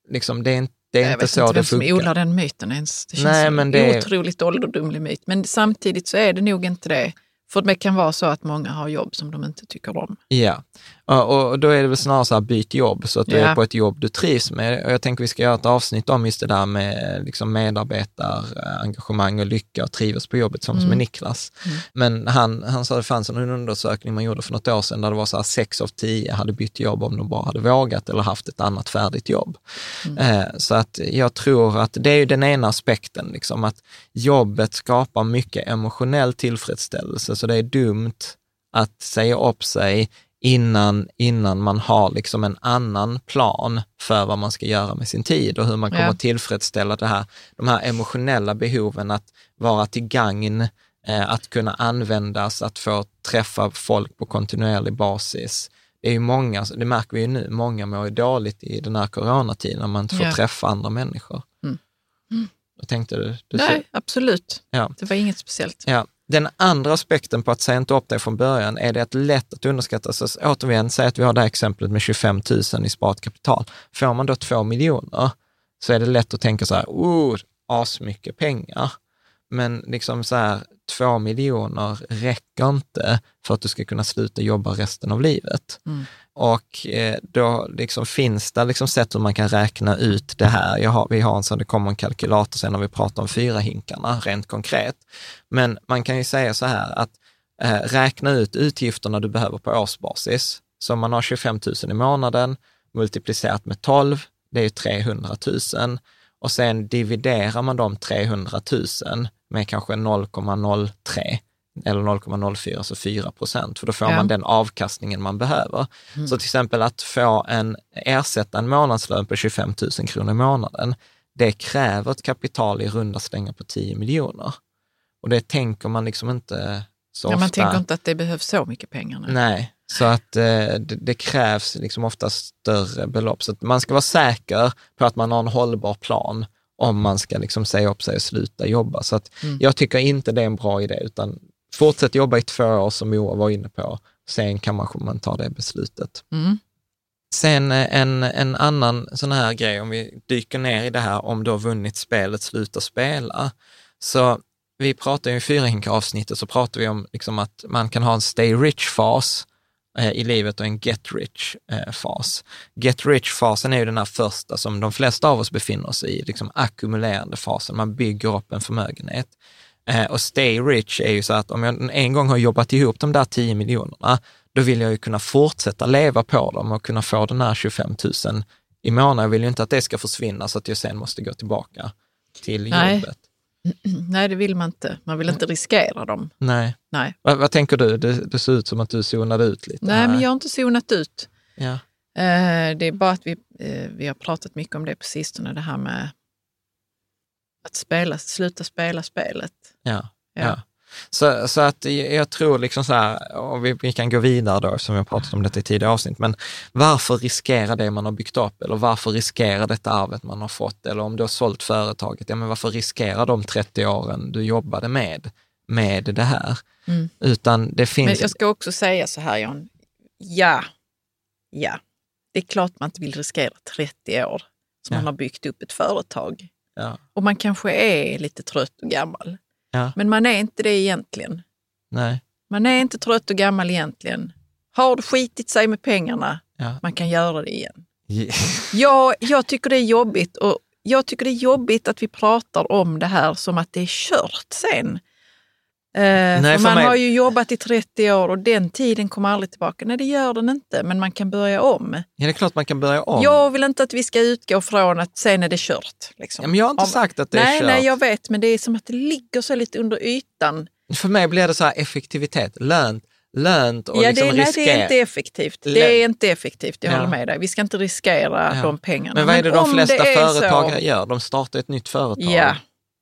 A: Liksom, det, är en, Det är
B: jag
A: inte
B: vet
A: så
B: inte
A: det
B: vem som odlar den myten ens. Det känns
A: Nej, men
B: en
A: det-
B: otroligt ålderdomlig myt. Men samtidigt så är det nog inte det. För det kan vara så att många har jobb som de inte tycker om.
A: Ja, och, då är det väl snarare så här, byt jobb så att du
B: Ja.
A: är på ett jobb du trivs med. Och jag tänker vi ska göra ett avsnitt om just det där med liksom medarbetarengagemang och lycka och trivas på jobbet, som
B: Mm.
A: med Niklas. Men han, han sa att det fanns en undersökning man gjorde för något år sedan där det var så här sex av tio hade bytt jobb om de bara hade vågat eller haft ett annat färdigt jobb.
B: Mm.
A: Eh, så att jag tror att det är ju den ena aspekten, liksom, att jobbet skapar mycket emotionell tillfredsställelse, så det är dumt att säga upp sig innan, innan man har liksom en annan plan för vad man ska göra med sin tid och hur man kommer
B: Ja.
A: att tillfredsställa det här, de här emotionella behoven att vara till gagn, eh, att kunna användas, att få träffa folk på kontinuerlig basis. Det är ju många, det märker vi ju nu, många mår ju dåligt i den här coronatiden när man inte får
B: Ja.
A: träffa andra människor.
B: Mm.
A: Vad tänkte du? du
B: Nej, absolut.
A: Ja.
B: Det var inget speciellt.
A: Ja. Den andra aspekten på att säga inte upp dig från början är det att lätt att underskatta. Så återigen, säg att vi har det här exemplet med 25 000 i sparat kapital. Får man då 2 miljoner så är det lätt att tänka så här, oh, asmycket pengar. Men liksom så här, 2 miljoner räcker inte för att du ska kunna sluta jobba resten av livet.
B: Mm.
A: Och eh, då liksom finns det liksom sätt hur man kan räkna ut det här. Har, vi har en sån, det kommer en kalkylator sen när vi pratar om fyra hinkarna, rent konkret. Men man kan ju säga så här att eh, räkna ut utgifterna du behöver på årsbasis. Så om man har 25 000 i månaden multiplicerat med 12, det är ju 300 000. Och sen dividerar man de 300 000 med kanske 0,03 eller 0,04, så 4 procent, för då får
B: Ja.
A: man den avkastningen man behöver. Så till exempel att få en, ersätta en månadslön på 25 000 kronor i månaden, det kräver ett kapital i runda slängar på 10 miljoner. Och det tänker man liksom inte så
B: Ja,
A: ofta.
B: man tänker inte att det behövs så mycket pengar. Nu.
A: Nej, så att eh, det, det krävs liksom ofta större belopp. Så att man ska vara säker på att man har en hållbar plan om man ska liksom säga upp sig och sluta jobba. Så att
B: Mm.
A: jag tycker inte det är en bra idé, utan fortsätt jobba i två år som Moa var inne på. Sen kan man, man ta det beslutet.
B: Mm.
A: Sen eh, en, en annan sån här grej, om vi dyker ner i det här, om du har vunnit spelet, sluta spela. Så vi pratar ju i fyra avsnittet så pratar vi om liksom att man kan ha en stay rich-fas i livet och en get rich-fas. Get rich-fasen är ju den här första som de flesta av oss befinner oss i, liksom ackumulerande fasen. Man bygger upp en förmögenhet. Eh, och stay rich är ju så att om jag en gång har jobbat ihop de där 10 miljonerna, då vill jag ju kunna fortsätta leva på dem och kunna få den här 25 000 i månaden. Jag vill ju inte att det ska försvinna så att jag sen måste gå tillbaka till jobbet.
B: Nej, det vill man inte. Man vill inte riskera dem.
A: Nej.
B: Nej,
A: Vad, vad tänker du? Det, det ser ut som att du zonade ut lite.
B: Nej
A: här.
B: men jag har inte zonat ut.
A: Ja.
B: Eh, Det är bara att vi, eh, vi har pratat mycket om det på sistone, det här med att spela, sluta spela spelet.
A: Ja.
B: Ja.
A: ja. Så, så att jag tror liksom så här, och vi, vi kan gå vidare då, som vi har pratat om detta i tidigare avsnitt, men varför riskera det man har byggt upp? Eller varför riskera detta arvet man har fått? Eller om du har sålt företaget, ja men varför riskera de 30 åren du jobbade med, med det här?
B: Mm.
A: Utan det finns...
B: Men jag ska också säga så här Jan, ja, ja, det är klart man inte vill riskera 30 år som
A: Ja.
B: man har byggt upp ett företag.
A: Ja,
B: Och man kanske är lite trött och gammal.
A: Ja.
B: Men man är inte det egentligen.
A: nej,
B: Man är inte trött och gammal egentligen. Har det skitit sig med pengarna,
A: ja.
B: man kan göra det igen.
A: Ja.
B: Ja, jag tycker det är jobbigt och jag tycker det är jobbigt att vi pratar om det här som att det är kört sen. Eh,
A: Nej,
B: man
A: mig-
B: har ju jobbat i 30 år och den tiden kommer aldrig tillbaka. Nej, det gör den inte, men man kan börja om.
A: ja, det är klart man kan börja om.
B: Jag vill inte att vi ska utgå från att sen är det kört. Liksom.
A: Ja, men jag har inte
B: Om-
A: sagt att det är
B: nej,
A: kört.
B: nej, jag vet, men det är som att det ligger så lite under ytan.
A: För mig blir det så här effektivitet, lönt, lönt och
B: ja,
A: liksom
B: det, nej, det är inte effektivt. Det är inte effektivt, jag
A: Ja.
B: håller med dig. Vi ska inte riskera
A: Ja.
B: de pengarna.
A: Men vad är det de
B: om
A: flesta
B: är
A: företagare
B: så-
A: gör? De startar ett nytt företag.
B: Ja.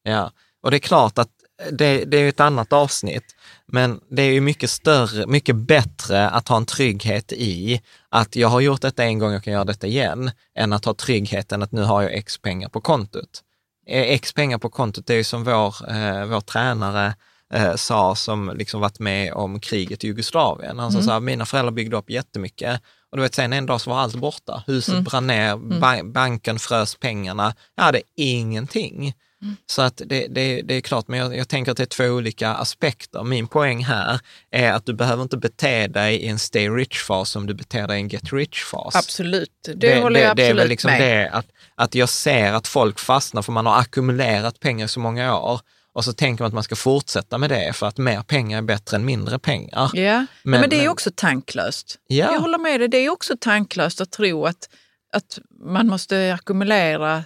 A: ja. Och det är klart att det, det är ett annat avsnitt, men det är ju mycket större, mycket bättre att ha en trygghet i att jag har gjort detta en gång, jag kan göra detta igen, än att ha tryggheten att nu har jag x pengar på kontot. Eh, X pengar på kontot, det är ju som vår, eh, vår tränare eh, sa som liksom varit med om kriget i Jugoslavien. Han sa
B: Mm.
A: så här, mina föräldrar byggde upp jättemycket och du vet, sen en dag så var allt borta. Huset
B: Mm.
A: brann ner, ba- banken frös pengarna. Jag hade ingenting.
B: Mm.
A: Så att det, det, det är klart, men jag, jag tänker att det är två olika aspekter. Min poäng här är att du behöver inte bete dig i en stay rich-fas som du beter dig i en get rich-fas.
B: Absolut, det, håller jag
A: det, det är
B: absolut
A: väl liksom
B: med.
A: det att, att jag ser att folk fastnar för man har ackumulerat pengar i så många år och så tänker man att man ska fortsätta med det för att mer pengar är bättre än mindre pengar.
B: Ja, men,
A: Men-
B: men det är
A: men-
B: också tanklöst.
A: Ja.
B: Jag håller med dig, det är också tanklöst att tro att, att man måste ackumulera.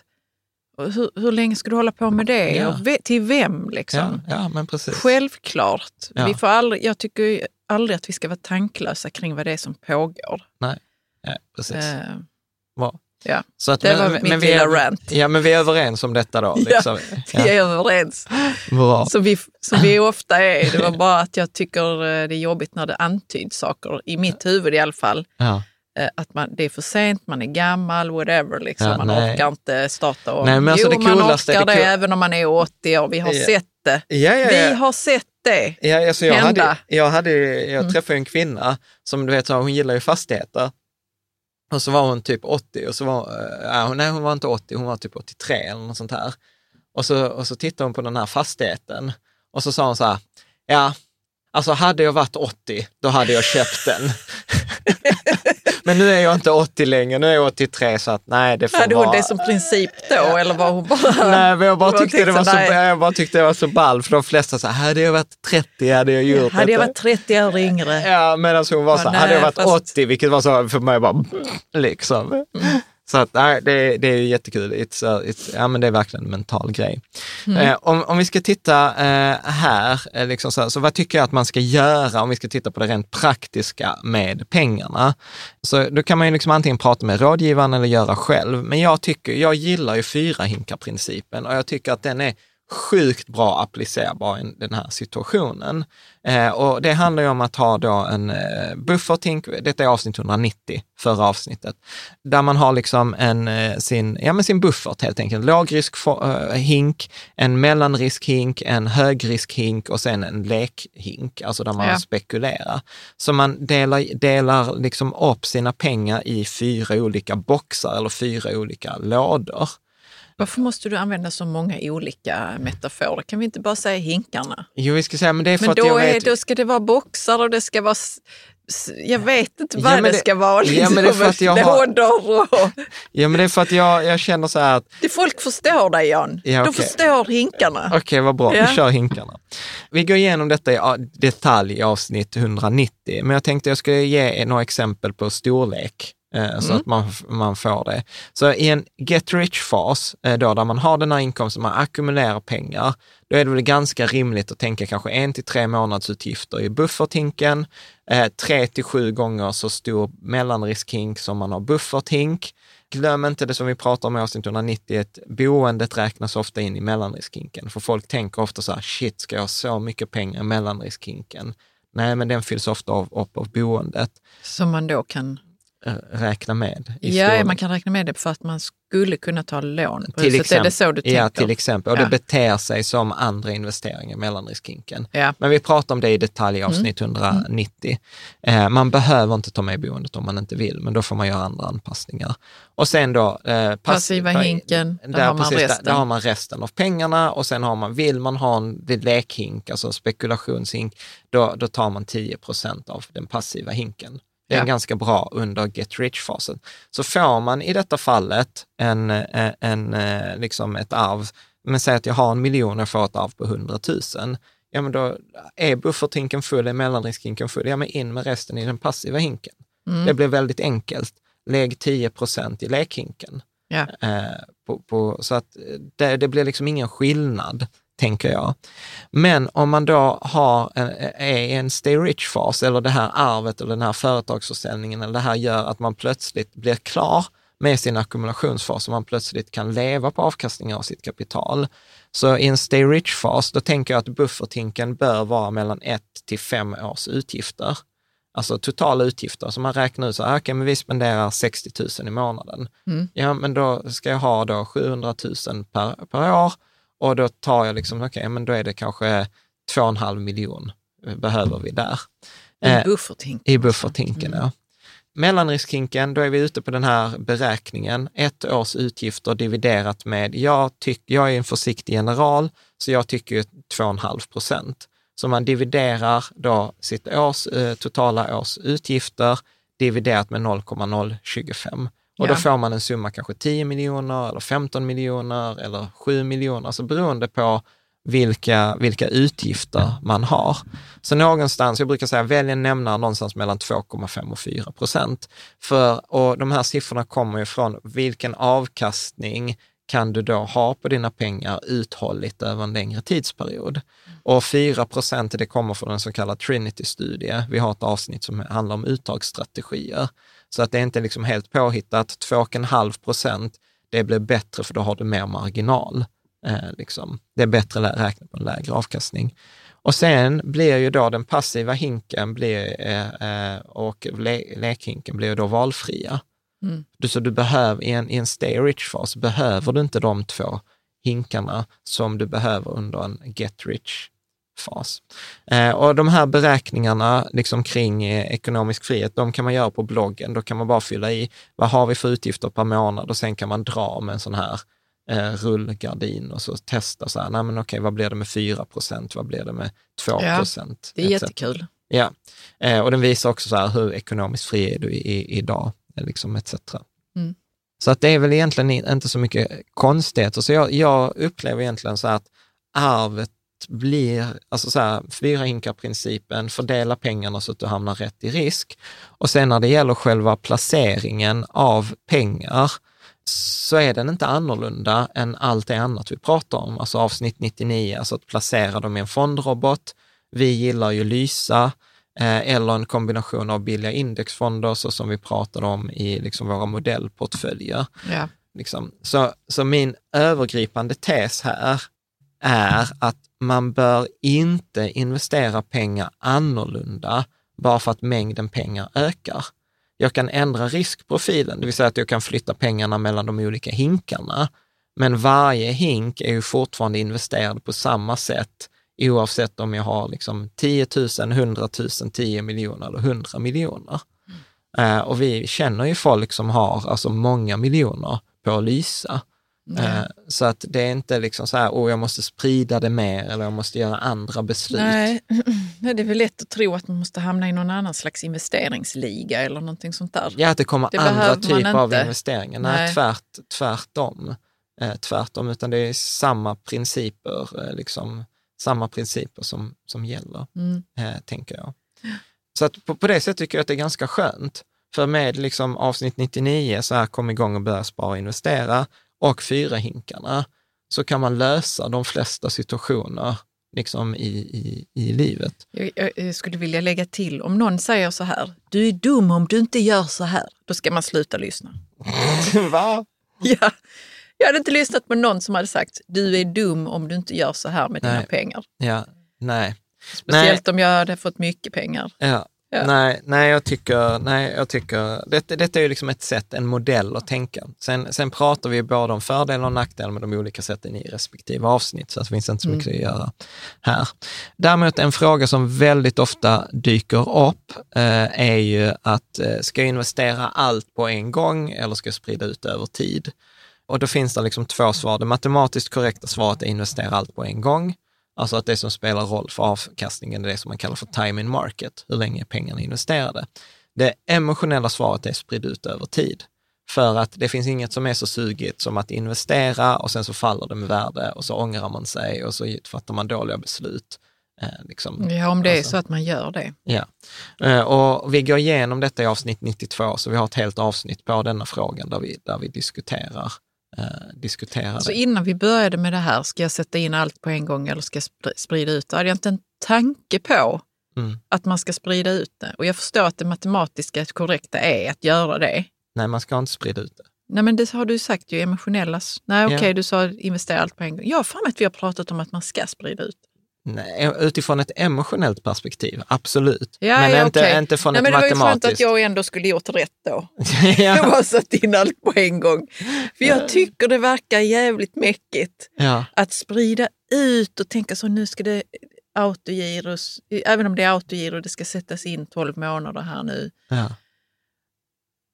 B: Hur, hur länge ska du hålla på med det?
A: Ja.
B: Ve, till vem? Liksom?
A: Ja, ja, men precis.
B: Självklart.
A: Ja.
B: Vi får aldrig, jag tycker aldrig att vi ska vara tanklösa kring vad det är som pågår.
A: Nej, ja, precis.
B: Eh, ja.
A: Så att,
B: Det var mitt
A: vi
B: lilla
A: är,
B: rant.
A: Ja, men vi är överens om detta då.
B: Ja,
A: Liksom.
B: Vi är överens.
A: Bra.
B: Som vi, som vi ofta är. Det var bara att jag tycker eh, det är jobbigt när det antyds saker, i mitt huvud i alla fall.
A: Ja.
B: Eh, Att man, det är för sent, man är gammal, whatever. Liksom.
A: Ja,
B: man
A: nej.
B: orkar inte starta om.
A: Nej, men alltså
B: jo,
A: det
B: man orkar
A: det
B: det,
A: cool-
B: även om man är 80 år. Vi har
A: Ja.
B: sett det.
A: Ja,
B: Vi har sett det.
A: Ja, alltså jag,
B: hända.
A: hade, jag, hade, jag träffade en kvinna som du vet, hon gillar ju fastigheter. Och så var hon typ 80 och så var, äh, nej hon var inte 80, hon var typ 83 eller något sånt här. Och så, och så tittade hon på den här fastigheten och så sa hon så här, ja, alltså hade jag varit 80, då hade jag köpt den. Men nu är jag inte 80 längre, nu är jag 83 så att nej, det får
B: Hade
A: vara...
B: hon det som princip då eller var hon bara...
A: Nej, jag bara tyckte det var så, jag bara tyckte det var så ball, för de flesta sa, hade jag varit 30 hade jag gjort
B: Hade jag
A: detta."
B: varit 30 år yngre?
A: Ja, medan hon var så här, hade jag varit
B: fast-
A: 80, vilket var så för mig bara, liksom. Så att, nej, det, det är ju jättekul. It's, uh, it's, ja, men det är verkligen en mental grej. Eh, om, om vi ska titta eh, här, eh, liksom så, här, så vad tycker jag att man ska göra om vi ska titta på det rent praktiska med pengarna? Så då kan man ju liksom antingen prata med rådgivaren eller göra själv. Men jag tycker, jag gillar ju fyra hinkar-principen och jag tycker att den är sjukt bra applicerbar i den här situationen. Eh, och det handlar ju om att ha då en eh, bufferthink, detta är avsnitt 190, förra avsnittet, där man har liksom en, eh, sin, ja, men sin buffert helt enkelt. Lågrisk eh, hink, en mellanriskhink, en högriskhink och sen en lekhink, alltså där man
B: Ja.
A: spekulerar. Så man delar, delar liksom upp sina pengar i fyra olika boxar eller fyra olika lådor.
B: Varför måste du använda så många olika metaforer? Kan vi inte bara säga hinkarna?
A: Jo, vi ska säga, men det är för
B: Men
A: att jag
B: då, är,
A: vet...
B: då ska det vara boxar och det ska vara... Jag vet inte
A: Ja,
B: vad
A: men
B: det,
A: det-
B: ska vara.
A: Ja, men det är för att jag har-
B: och...
A: Ja, men det är för att jag, jag känner så här att,
B: Det folk förstår dig Jan.
A: Ja,
B: De
A: okej.
B: förstår hinkarna.
A: okej vad bra,
B: Ja.
A: vi kör hinkarna. Vi går igenom detta i detalj i avsnitt 190, men jag tänkte jag skulle ge några exempel på storlek. Eh, Så att man, man får det. Så i en get rich-fas, eh, då, där man har den här inkomsten, man ackumulerar pengar, då är det väl ganska rimligt att tänka kanske en till tre månadsutgifter i bufferthinken, eh, tre till sju gånger så stor mellanriskhink som man har bufferthink. Glöm inte det som vi pratar om i avsnitt 190, att boendet räknas ofta in i mellanriskhinken. För folk tänker ofta så här, shit, ska jag ha så mycket pengar i mellanriskhinken? Nej, men den fylls ofta av, upp av boendet.
B: Som man då kan...
A: Räkna med.
B: Ja, man kan räkna med det för att man skulle kunna ta lån på
A: Till
B: huset. Är det så du tänker?
A: Ja, till exempel. Och
B: Ja.
A: det beter sig som andra investeringar i mellanriskhinken.
B: Ja.
A: Men vi pratar om det i detalj i
B: Mm.
A: avsnitt 190. Eh, man behöver inte ta med boendet om man inte vill, men då får man göra andra anpassningar. Och sen då... Eh, pass-
B: Passiva hinken, där har man
A: precis,
B: resten.
A: Där, där har man resten av pengarna och sen har man, vill man ha en lekhink, alltså en spekulationshink, då, då tar man 10 procent av den passiva hinken. Det är
B: Ja.
A: ganska bra under get rich-fasen. Så får man i detta fallet en, en, en, eh, liksom ett arv, men säg att jag har en miljon och får ett arv på 100 000, ja men då är bufferthinken full, är mellanriskhinken full, ja men in med resten i den passiva hinken.
B: Mm.
A: Det blir väldigt enkelt. Lägg 10 procent i lekhinken.
B: Ja.
A: Eh, på, på, så att det, det blir liksom ingen skillnad, tänker jag. Men om man då har en, är i en stay rich-fas, eller det här arvet eller den här företagsförsäljningen, eller det här gör att man plötsligt blir klar med sin ackumulationsfas och man plötsligt kan leva på avkastningen av sitt kapital. Så i en stay rich-fas, då tänker jag att bufferthinken bör vara mellan ett till fem års utgifter. Alltså totala utgifter. Så man räknar ut så här, okej, men vi spenderar 60 000 i månaden.
B: Mm.
A: Ja, men då ska jag ha då 700 000 per, per år och då tar jag liksom, okej, men då är det kanske 2,5 miljon eh, behöver vi där.
B: I
A: Eh,
B: bufferthinken.
A: I bufferthinken, ja. Mellanriskhinken, då är vi ute på den här beräkningen. Ett års utgifter dividerat med, jag, tyck, jag är en försiktig general, så jag tycker ju 2,5 procent. Så man dividerar då sitt års, eh, totala års utgifter dividerat med 0,025. Och då
B: Ja.
A: får man en summa kanske 10 miljoner eller 15 miljoner eller 7 miljoner, alltså beroende på vilka, vilka utgifter man har. Så någonstans, jag brukar säga, välj en nämnare någonstans mellan 2,5 och 4 procent. För, och de här siffrorna kommer ju från vilken avkastning kan du då ha på dina pengar uthålligt över en längre tidsperiod. Och 4 procent, det kommer från en så kallad Trinity-studie. Vi har ett avsnitt som handlar om uttagsstrategier. Så att det är inte liksom helt påhittat. 2,5 procent, det blir bättre för då har du mer marginal. Eh, liksom. Det är bättre att räkna på en lägre avkastning. Och sen blir ju då den passiva hinken blir, eh, eh, och le lekhinken blir då valfria.
B: Mm.
A: Du, så du behöver, i en, i en stay rich-fas behöver du inte de två hinkarna som du behöver under en get rich-fas. Eh, och de här beräkningarna liksom kring eh, ekonomisk frihet, de kan man göra på bloggen. Då kan man bara fylla i, vad har vi för utgifter per månad? Och sen kan man dra med en sån här eh, rullgardin och så testa så här, nej men okej, vad blir det med 4 procent? Vad blir det med 2 procent?
B: Det är jättekul.
A: Ja, eh, och den visar också så här, hur ekonomiskt fri är du i, idag, eh, liksom etc.
B: Mm.
A: Så att det är väl egentligen inte så mycket konstigheter. Så jag, jag upplever egentligen så här att arvet blir, alltså så här, fyra hinkar-principen, fördela pengarna så att du hamnar rätt i risk. Och sen när det gäller själva placeringen av pengar, så är den inte annorlunda än allt det annat vi pratar om. Alltså avsnitt 99, alltså att placera dem i en fondrobot. Vi gillar ju Lysa eh, eller en kombination av billiga indexfonder så som vi pratade om i liksom våra modellportföljer.
B: Ja.
A: Liksom. Så, så min övergripande tes här är att man bör inte investera pengar annorlunda bara för att mängden pengar ökar. Jag kan ändra riskprofilen, det vill säga att jag kan flytta pengarna mellan de olika hinkarna. Men varje hink är ju fortfarande investerad på samma sätt oavsett om jag har liksom 10 000, 100 000, 10 miljoner eller 100 miljoner. Eh, och vi känner ju folk som har alltså många miljoner på lysa. Eh, så att det är inte liksom så här, oh, jag måste sprida det mer eller jag måste göra andra beslut.
B: Nej, nej, det är väl lätt att tro att man måste hamna i någon annan slags investeringsliga eller någonting sånt där.
A: Ja, att det kommer
B: Det
A: andra typer av investeringar. Nej,
B: Nej.
A: Tvärt, tvärtom. Eh, tvärtom, utan det är samma principer, eh, liksom, samma principer som, som gäller,
B: Mm.
A: eh, tänker jag. Så att på, på det sättet tycker jag att det är ganska skönt. För med liksom avsnitt 99, så här kom igång och börja spara och investera, och fyra hinkarna, så kan man lösa de flesta situationer liksom i, i, i livet.
B: Jag, jag, skulle vilja lägga till, om någon säger så här, du är dum om du inte gör så här, då ska man sluta lyssna.
A: Va?
B: Ja, jag hade inte lyssnat på någon som hade sagt, du är dum om du inte gör så här med dina
A: Nej.
B: pengar.
A: Ja, nej.
B: Speciellt om jag hade fått mycket pengar.
A: Ja.
B: Ja.
A: Nej, nej, jag tycker, nej, jag tycker detta, detta är ju liksom ett sätt, en modell att tänka. Sen, sen pratar vi både om fördelar och nackdelar med de olika sätten i respektive avsnitt, så det finns inte så mycket att göra här. Däremot en fråga som väldigt ofta dyker upp eh, är ju att eh, ska jag investera allt på en gång eller ska jag sprida ut över tid? Och då finns det liksom två svar. Det matematiskt korrekta svaret är investera allt på en gång. Alltså att det som spelar roll för avkastningen är det som man kallar för time in market. Hur länge är pengarna investerade? Det emotionella svaret är sprid ut över tid. För att det finns inget som är så sugigt som att investera och sen så faller det med värde och så ångrar man sig och så fattar man dåliga beslut. Eh, liksom.
B: Ja, om det är
A: Alltså.
B: så att man gör det.
A: Ja, Eh, och vi går igenom detta i avsnitt 92, så vi har ett helt avsnitt på denna frågan där vi, där vi diskuterar, eh, diskuterar
B: Så
A: det.
B: innan vi började med det här, ska jag sätta in allt på en gång eller ska jag spr- sprida ut det? hade jag inte en tanke på
A: Mm.
B: att man ska sprida ut det. Och jag förstår att det matematiska korrekta är att göra det.
A: Nej, man ska inte sprida ut det.
B: Nej, men det har du sagt ju, emotionella... Nej, okej,
A: Ja.
B: du sa investera allt på en gång. Jag har för mig att vi har pratat om att man ska sprida ut.
A: Nej, utifrån ett emotionellt perspektiv, absolut.
B: Ja,
A: men
B: ja,
A: inte,
B: okej.
A: inte från
B: Nej,
A: ett
B: men det var ju skönt
A: matematiskt.
B: att jag ändå skulle gjort rätt då. Jag
A: ja,
B: bara satt in allt på en gång. För jag tycker det verkar jävligt mäckigt
A: ja,
B: att sprida ut och tänka så nu ska det autogiros, även om det är autogiro, det ska sättas in 12 månader här nu.
A: Ja.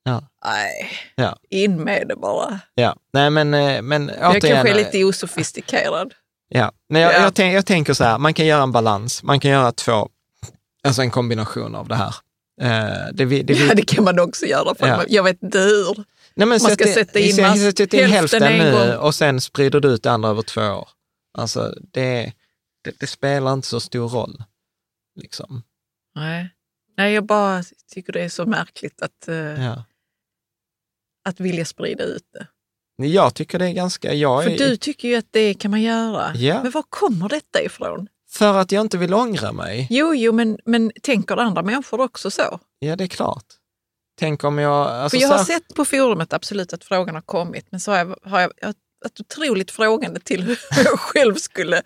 A: Ja.
B: Nej,
A: Ja.
B: in med det bara.
A: Ja, nej men, eh, men
B: Jag kanske är lite osofistikerad.
A: Ja, nej, jag,
B: Ja.
A: Jag, tänk, jag tänker så här, man kan göra en balans, man kan göra två, alltså en kombination av det här. Eh, det, vi- det, vi-
B: Ja, det kan man också göra, för
A: Ja.
B: man- jag vet inte hur.
A: nej, men
B: man ska
A: sätt
B: sätta in
A: sätt-
B: mass-
A: sätt in
B: hälften
A: hälften
B: en
A: nu
B: gång.
A: och sen sprider du ut det andra över två år. Alltså det, det, det spelar inte så stor roll. Liksom.
B: Nej. Nej, jag bara tycker det är så märkligt att, eh,
A: Ja.
B: att vilja sprida ut det.
A: Jag tycker det är ganska, jag
B: För
A: är,
B: du tycker ju att det kan man göra.
A: Ja.
B: Men var kommer detta ifrån?
A: för att jag inte vill ångra mig.
B: Jo, jo, men, men tänker andra människor också så?
A: Ja, det är klart. Tänk om jag... Alltså,
B: För jag har
A: så-
B: sett på forumet absolut att frågan har kommit, men så har jag, har jag jag varit otroligt frågande till hur jag själv skulle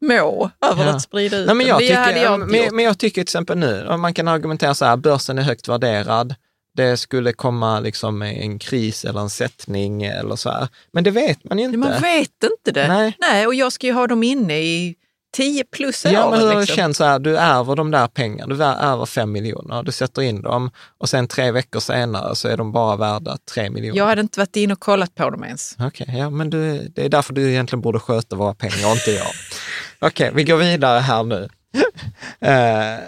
B: må över
A: Ja.
B: att sprida ut
A: Nej, men, jag
B: det
A: tycker,
B: jag
A: men, men jag tycker till exempel nu, man kan argumentera så här, börsen är högt värderad, det skulle komma liksom en kris eller en sättning eller så här. Men det vet man ju inte.
B: Man vet inte det.
A: Nej.
B: Nej, och jag ska ju ha dem inne i 10 plus år.
A: Ja, men hur har det
B: liksom.
A: känts så här, du ärver de där pengarna, du ärver fem miljoner, du sätter in dem och sen tre veckor senare så är de bara värda tre miljoner.
B: Jag hade inte varit inne och kollat på dem ens.
A: Okej, ja men du, det är därför du egentligen borde sköta våra pengar inte jag. Okej, vi går vidare här nu. Eh,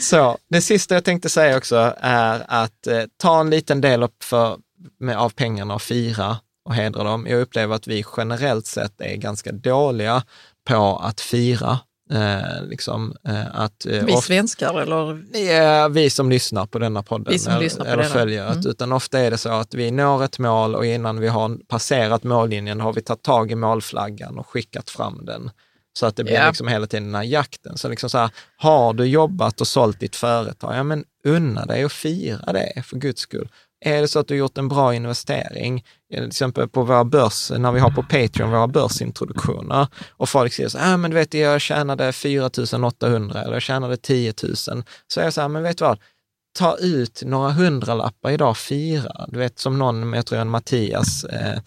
A: så, det sista jag tänkte säga också är att eh, ta en liten del upp för, med, av pengarna och fira och hedra dem. Jag upplever att vi generellt sett är ganska dåliga på att fira. Eh, liksom, eh, att, eh,
B: Vi svenskar eller?
A: Vi som lyssnar på denna podden eller,
B: lyssnar på
A: eller följer.
B: Mm.
A: Utan ofta är det så att vi når ett mål och innan vi har passerat mållinjen har vi tagit tag i målflaggan och skickat fram den. Så att det blir
B: Ja.
A: liksom hela tiden den här jakten. Så liksom så här, har du jobbat och sålt ditt företag, ja men unna dig och fira det för guds skull. Är det så att du gjort en bra investering, till exempel på våra börs, när vi har på Patreon våra börsintroduktioner och folk säger så här, ah, men du vet, jag tjänade 4 800 eller jag tjänade 10 000. Så är jag så här, men vet du vad, ta ut några hundralappar idag, fira. Du vet som någon, jag tror en Mattias, eh,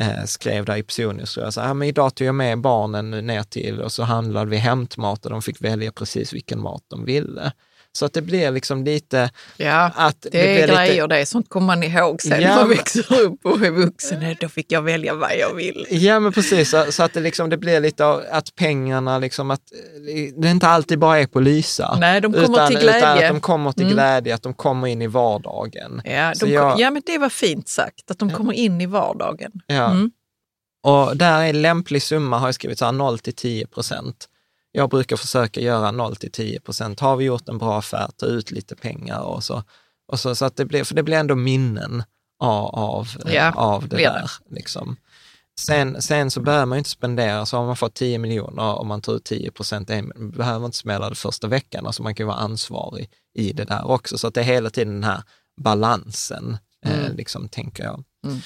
A: eh, skrev där i Psonius, så jag sa, ah, men idag tog jag med barnen ner till och så handlade vi hämtmat och de fick välja precis vilken mat de ville. Så att det blir liksom lite
B: Ja,
A: att
B: det,
A: blir
B: är
A: lite-
B: grejer det. Sånt kommer man ihåg sen
A: Ja,
B: när man växer upp och är vuxen. Då fick jag välja vad jag vill.
A: Ja, men precis. Så, så att det, liksom, det blir lite av att pengarna, liksom, att det inte alltid bara är på lysa.
B: Nej, de kommer
A: utan,
B: till
A: Utan
B: glädje.
A: att de kommer till
B: Mm.
A: glädje, att de kommer in i vardagen.
B: Ja, de,
A: jag-
B: ja, men det var fint sagt, att de kommer in i vardagen.
A: Ja.
B: Mm.
A: Och där är lämplig summa, har jag skrivit, så här 0 till 10 procent. Jag brukar försöka göra 0 till 10 procent. Har vi gjort en bra affär, ta ut lite pengar och så. Och så, så att det blir, för det blir ändå minnen av, av, eh,
B: Ja,
A: av det där. Liksom. Sen, sen så behöver man ju inte spendera, så har man fått 10 miljoner och man tar ut 10 procent, behöver inte smälla det första veckan. Alltså man kan ju vara ansvarig i det där också. Så att det är hela tiden den här balansen, eh,
B: Mm.
A: liksom, tänker jag.
B: Mm.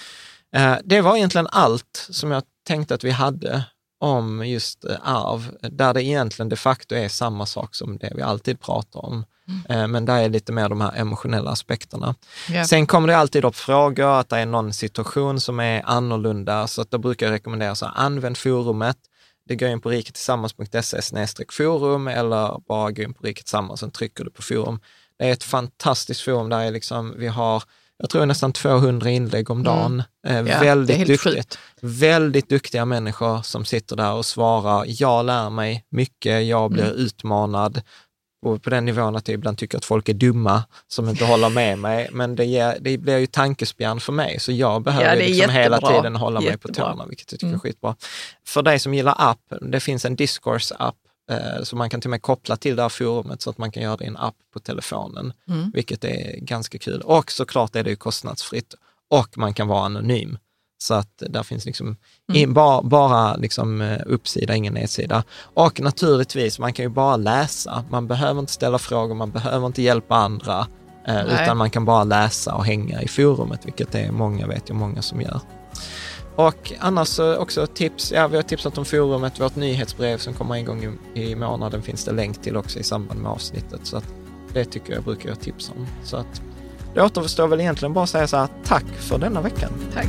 A: Eh, Det var egentligen allt som jag tänkte att vi hade om just eh, arv, där det egentligen de facto är samma sak som det vi alltid pratar om. Eh, Men där är lite mer de här emotionella aspekterna.
B: Ja.
A: Sen kommer det alltid upp frågor, att det är någon situation som är annorlunda, så att då brukar jag rekommendera så här, använd forumet. Det går in på riketillsammans.se forum eller bara gå in på Riket Tillsammans och trycker du på forum. Det är ett fantastiskt forum där är liksom, vi har, jag tror nästan 200 inlägg om dagen. Eh,
B: Mm. Ja,
A: väldigt
B: sjukt.
A: väldigt duktiga människor som sitter där och svarar. Jag lär mig mycket, jag blir
B: Mm.
A: utmanad. Och på den nivån att jag ibland tycker att folk är dumma som inte håller med mig. Men det, ger, det blir ju tankespjärn för mig, så jag behöver
B: Ja,
A: liksom hela
B: jättebra.
A: tiden hålla mig på
B: Jättebra.
A: tårna, vilket jag tycker
B: Mm.
A: är skitbra. För dig som gillar app, det finns en Discourse-app eh, som man kan till och med koppla till det här forumet så att man kan göra det i en app på telefonen,
B: Mm.
A: vilket är ganska kul. Och såklart är det ju kostnadsfritt och man kan vara anonym. Så att där finns liksom
B: Mm.
A: bara, bara liksom eh, uppsida, ingen nedsida. Och naturligtvis, man kan ju bara läsa. Man behöver inte ställa frågor, man behöver inte hjälpa andra, eh,
B: Nej.
A: utan man kan bara läsa och hänga i forumet, vilket det är många, vet jag, många som gör. Och annars också tips, ja vi har tipsat om forumet, vårt nyhetsbrev som kommer en gång i, i månaden finns det länk till också i samband med avsnittet. Så att det tycker jag brukar jag tipsa om. Så att det återstår väl egentligen bara att säga så här, tack för denna veckan.
B: Tack.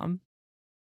D: Um.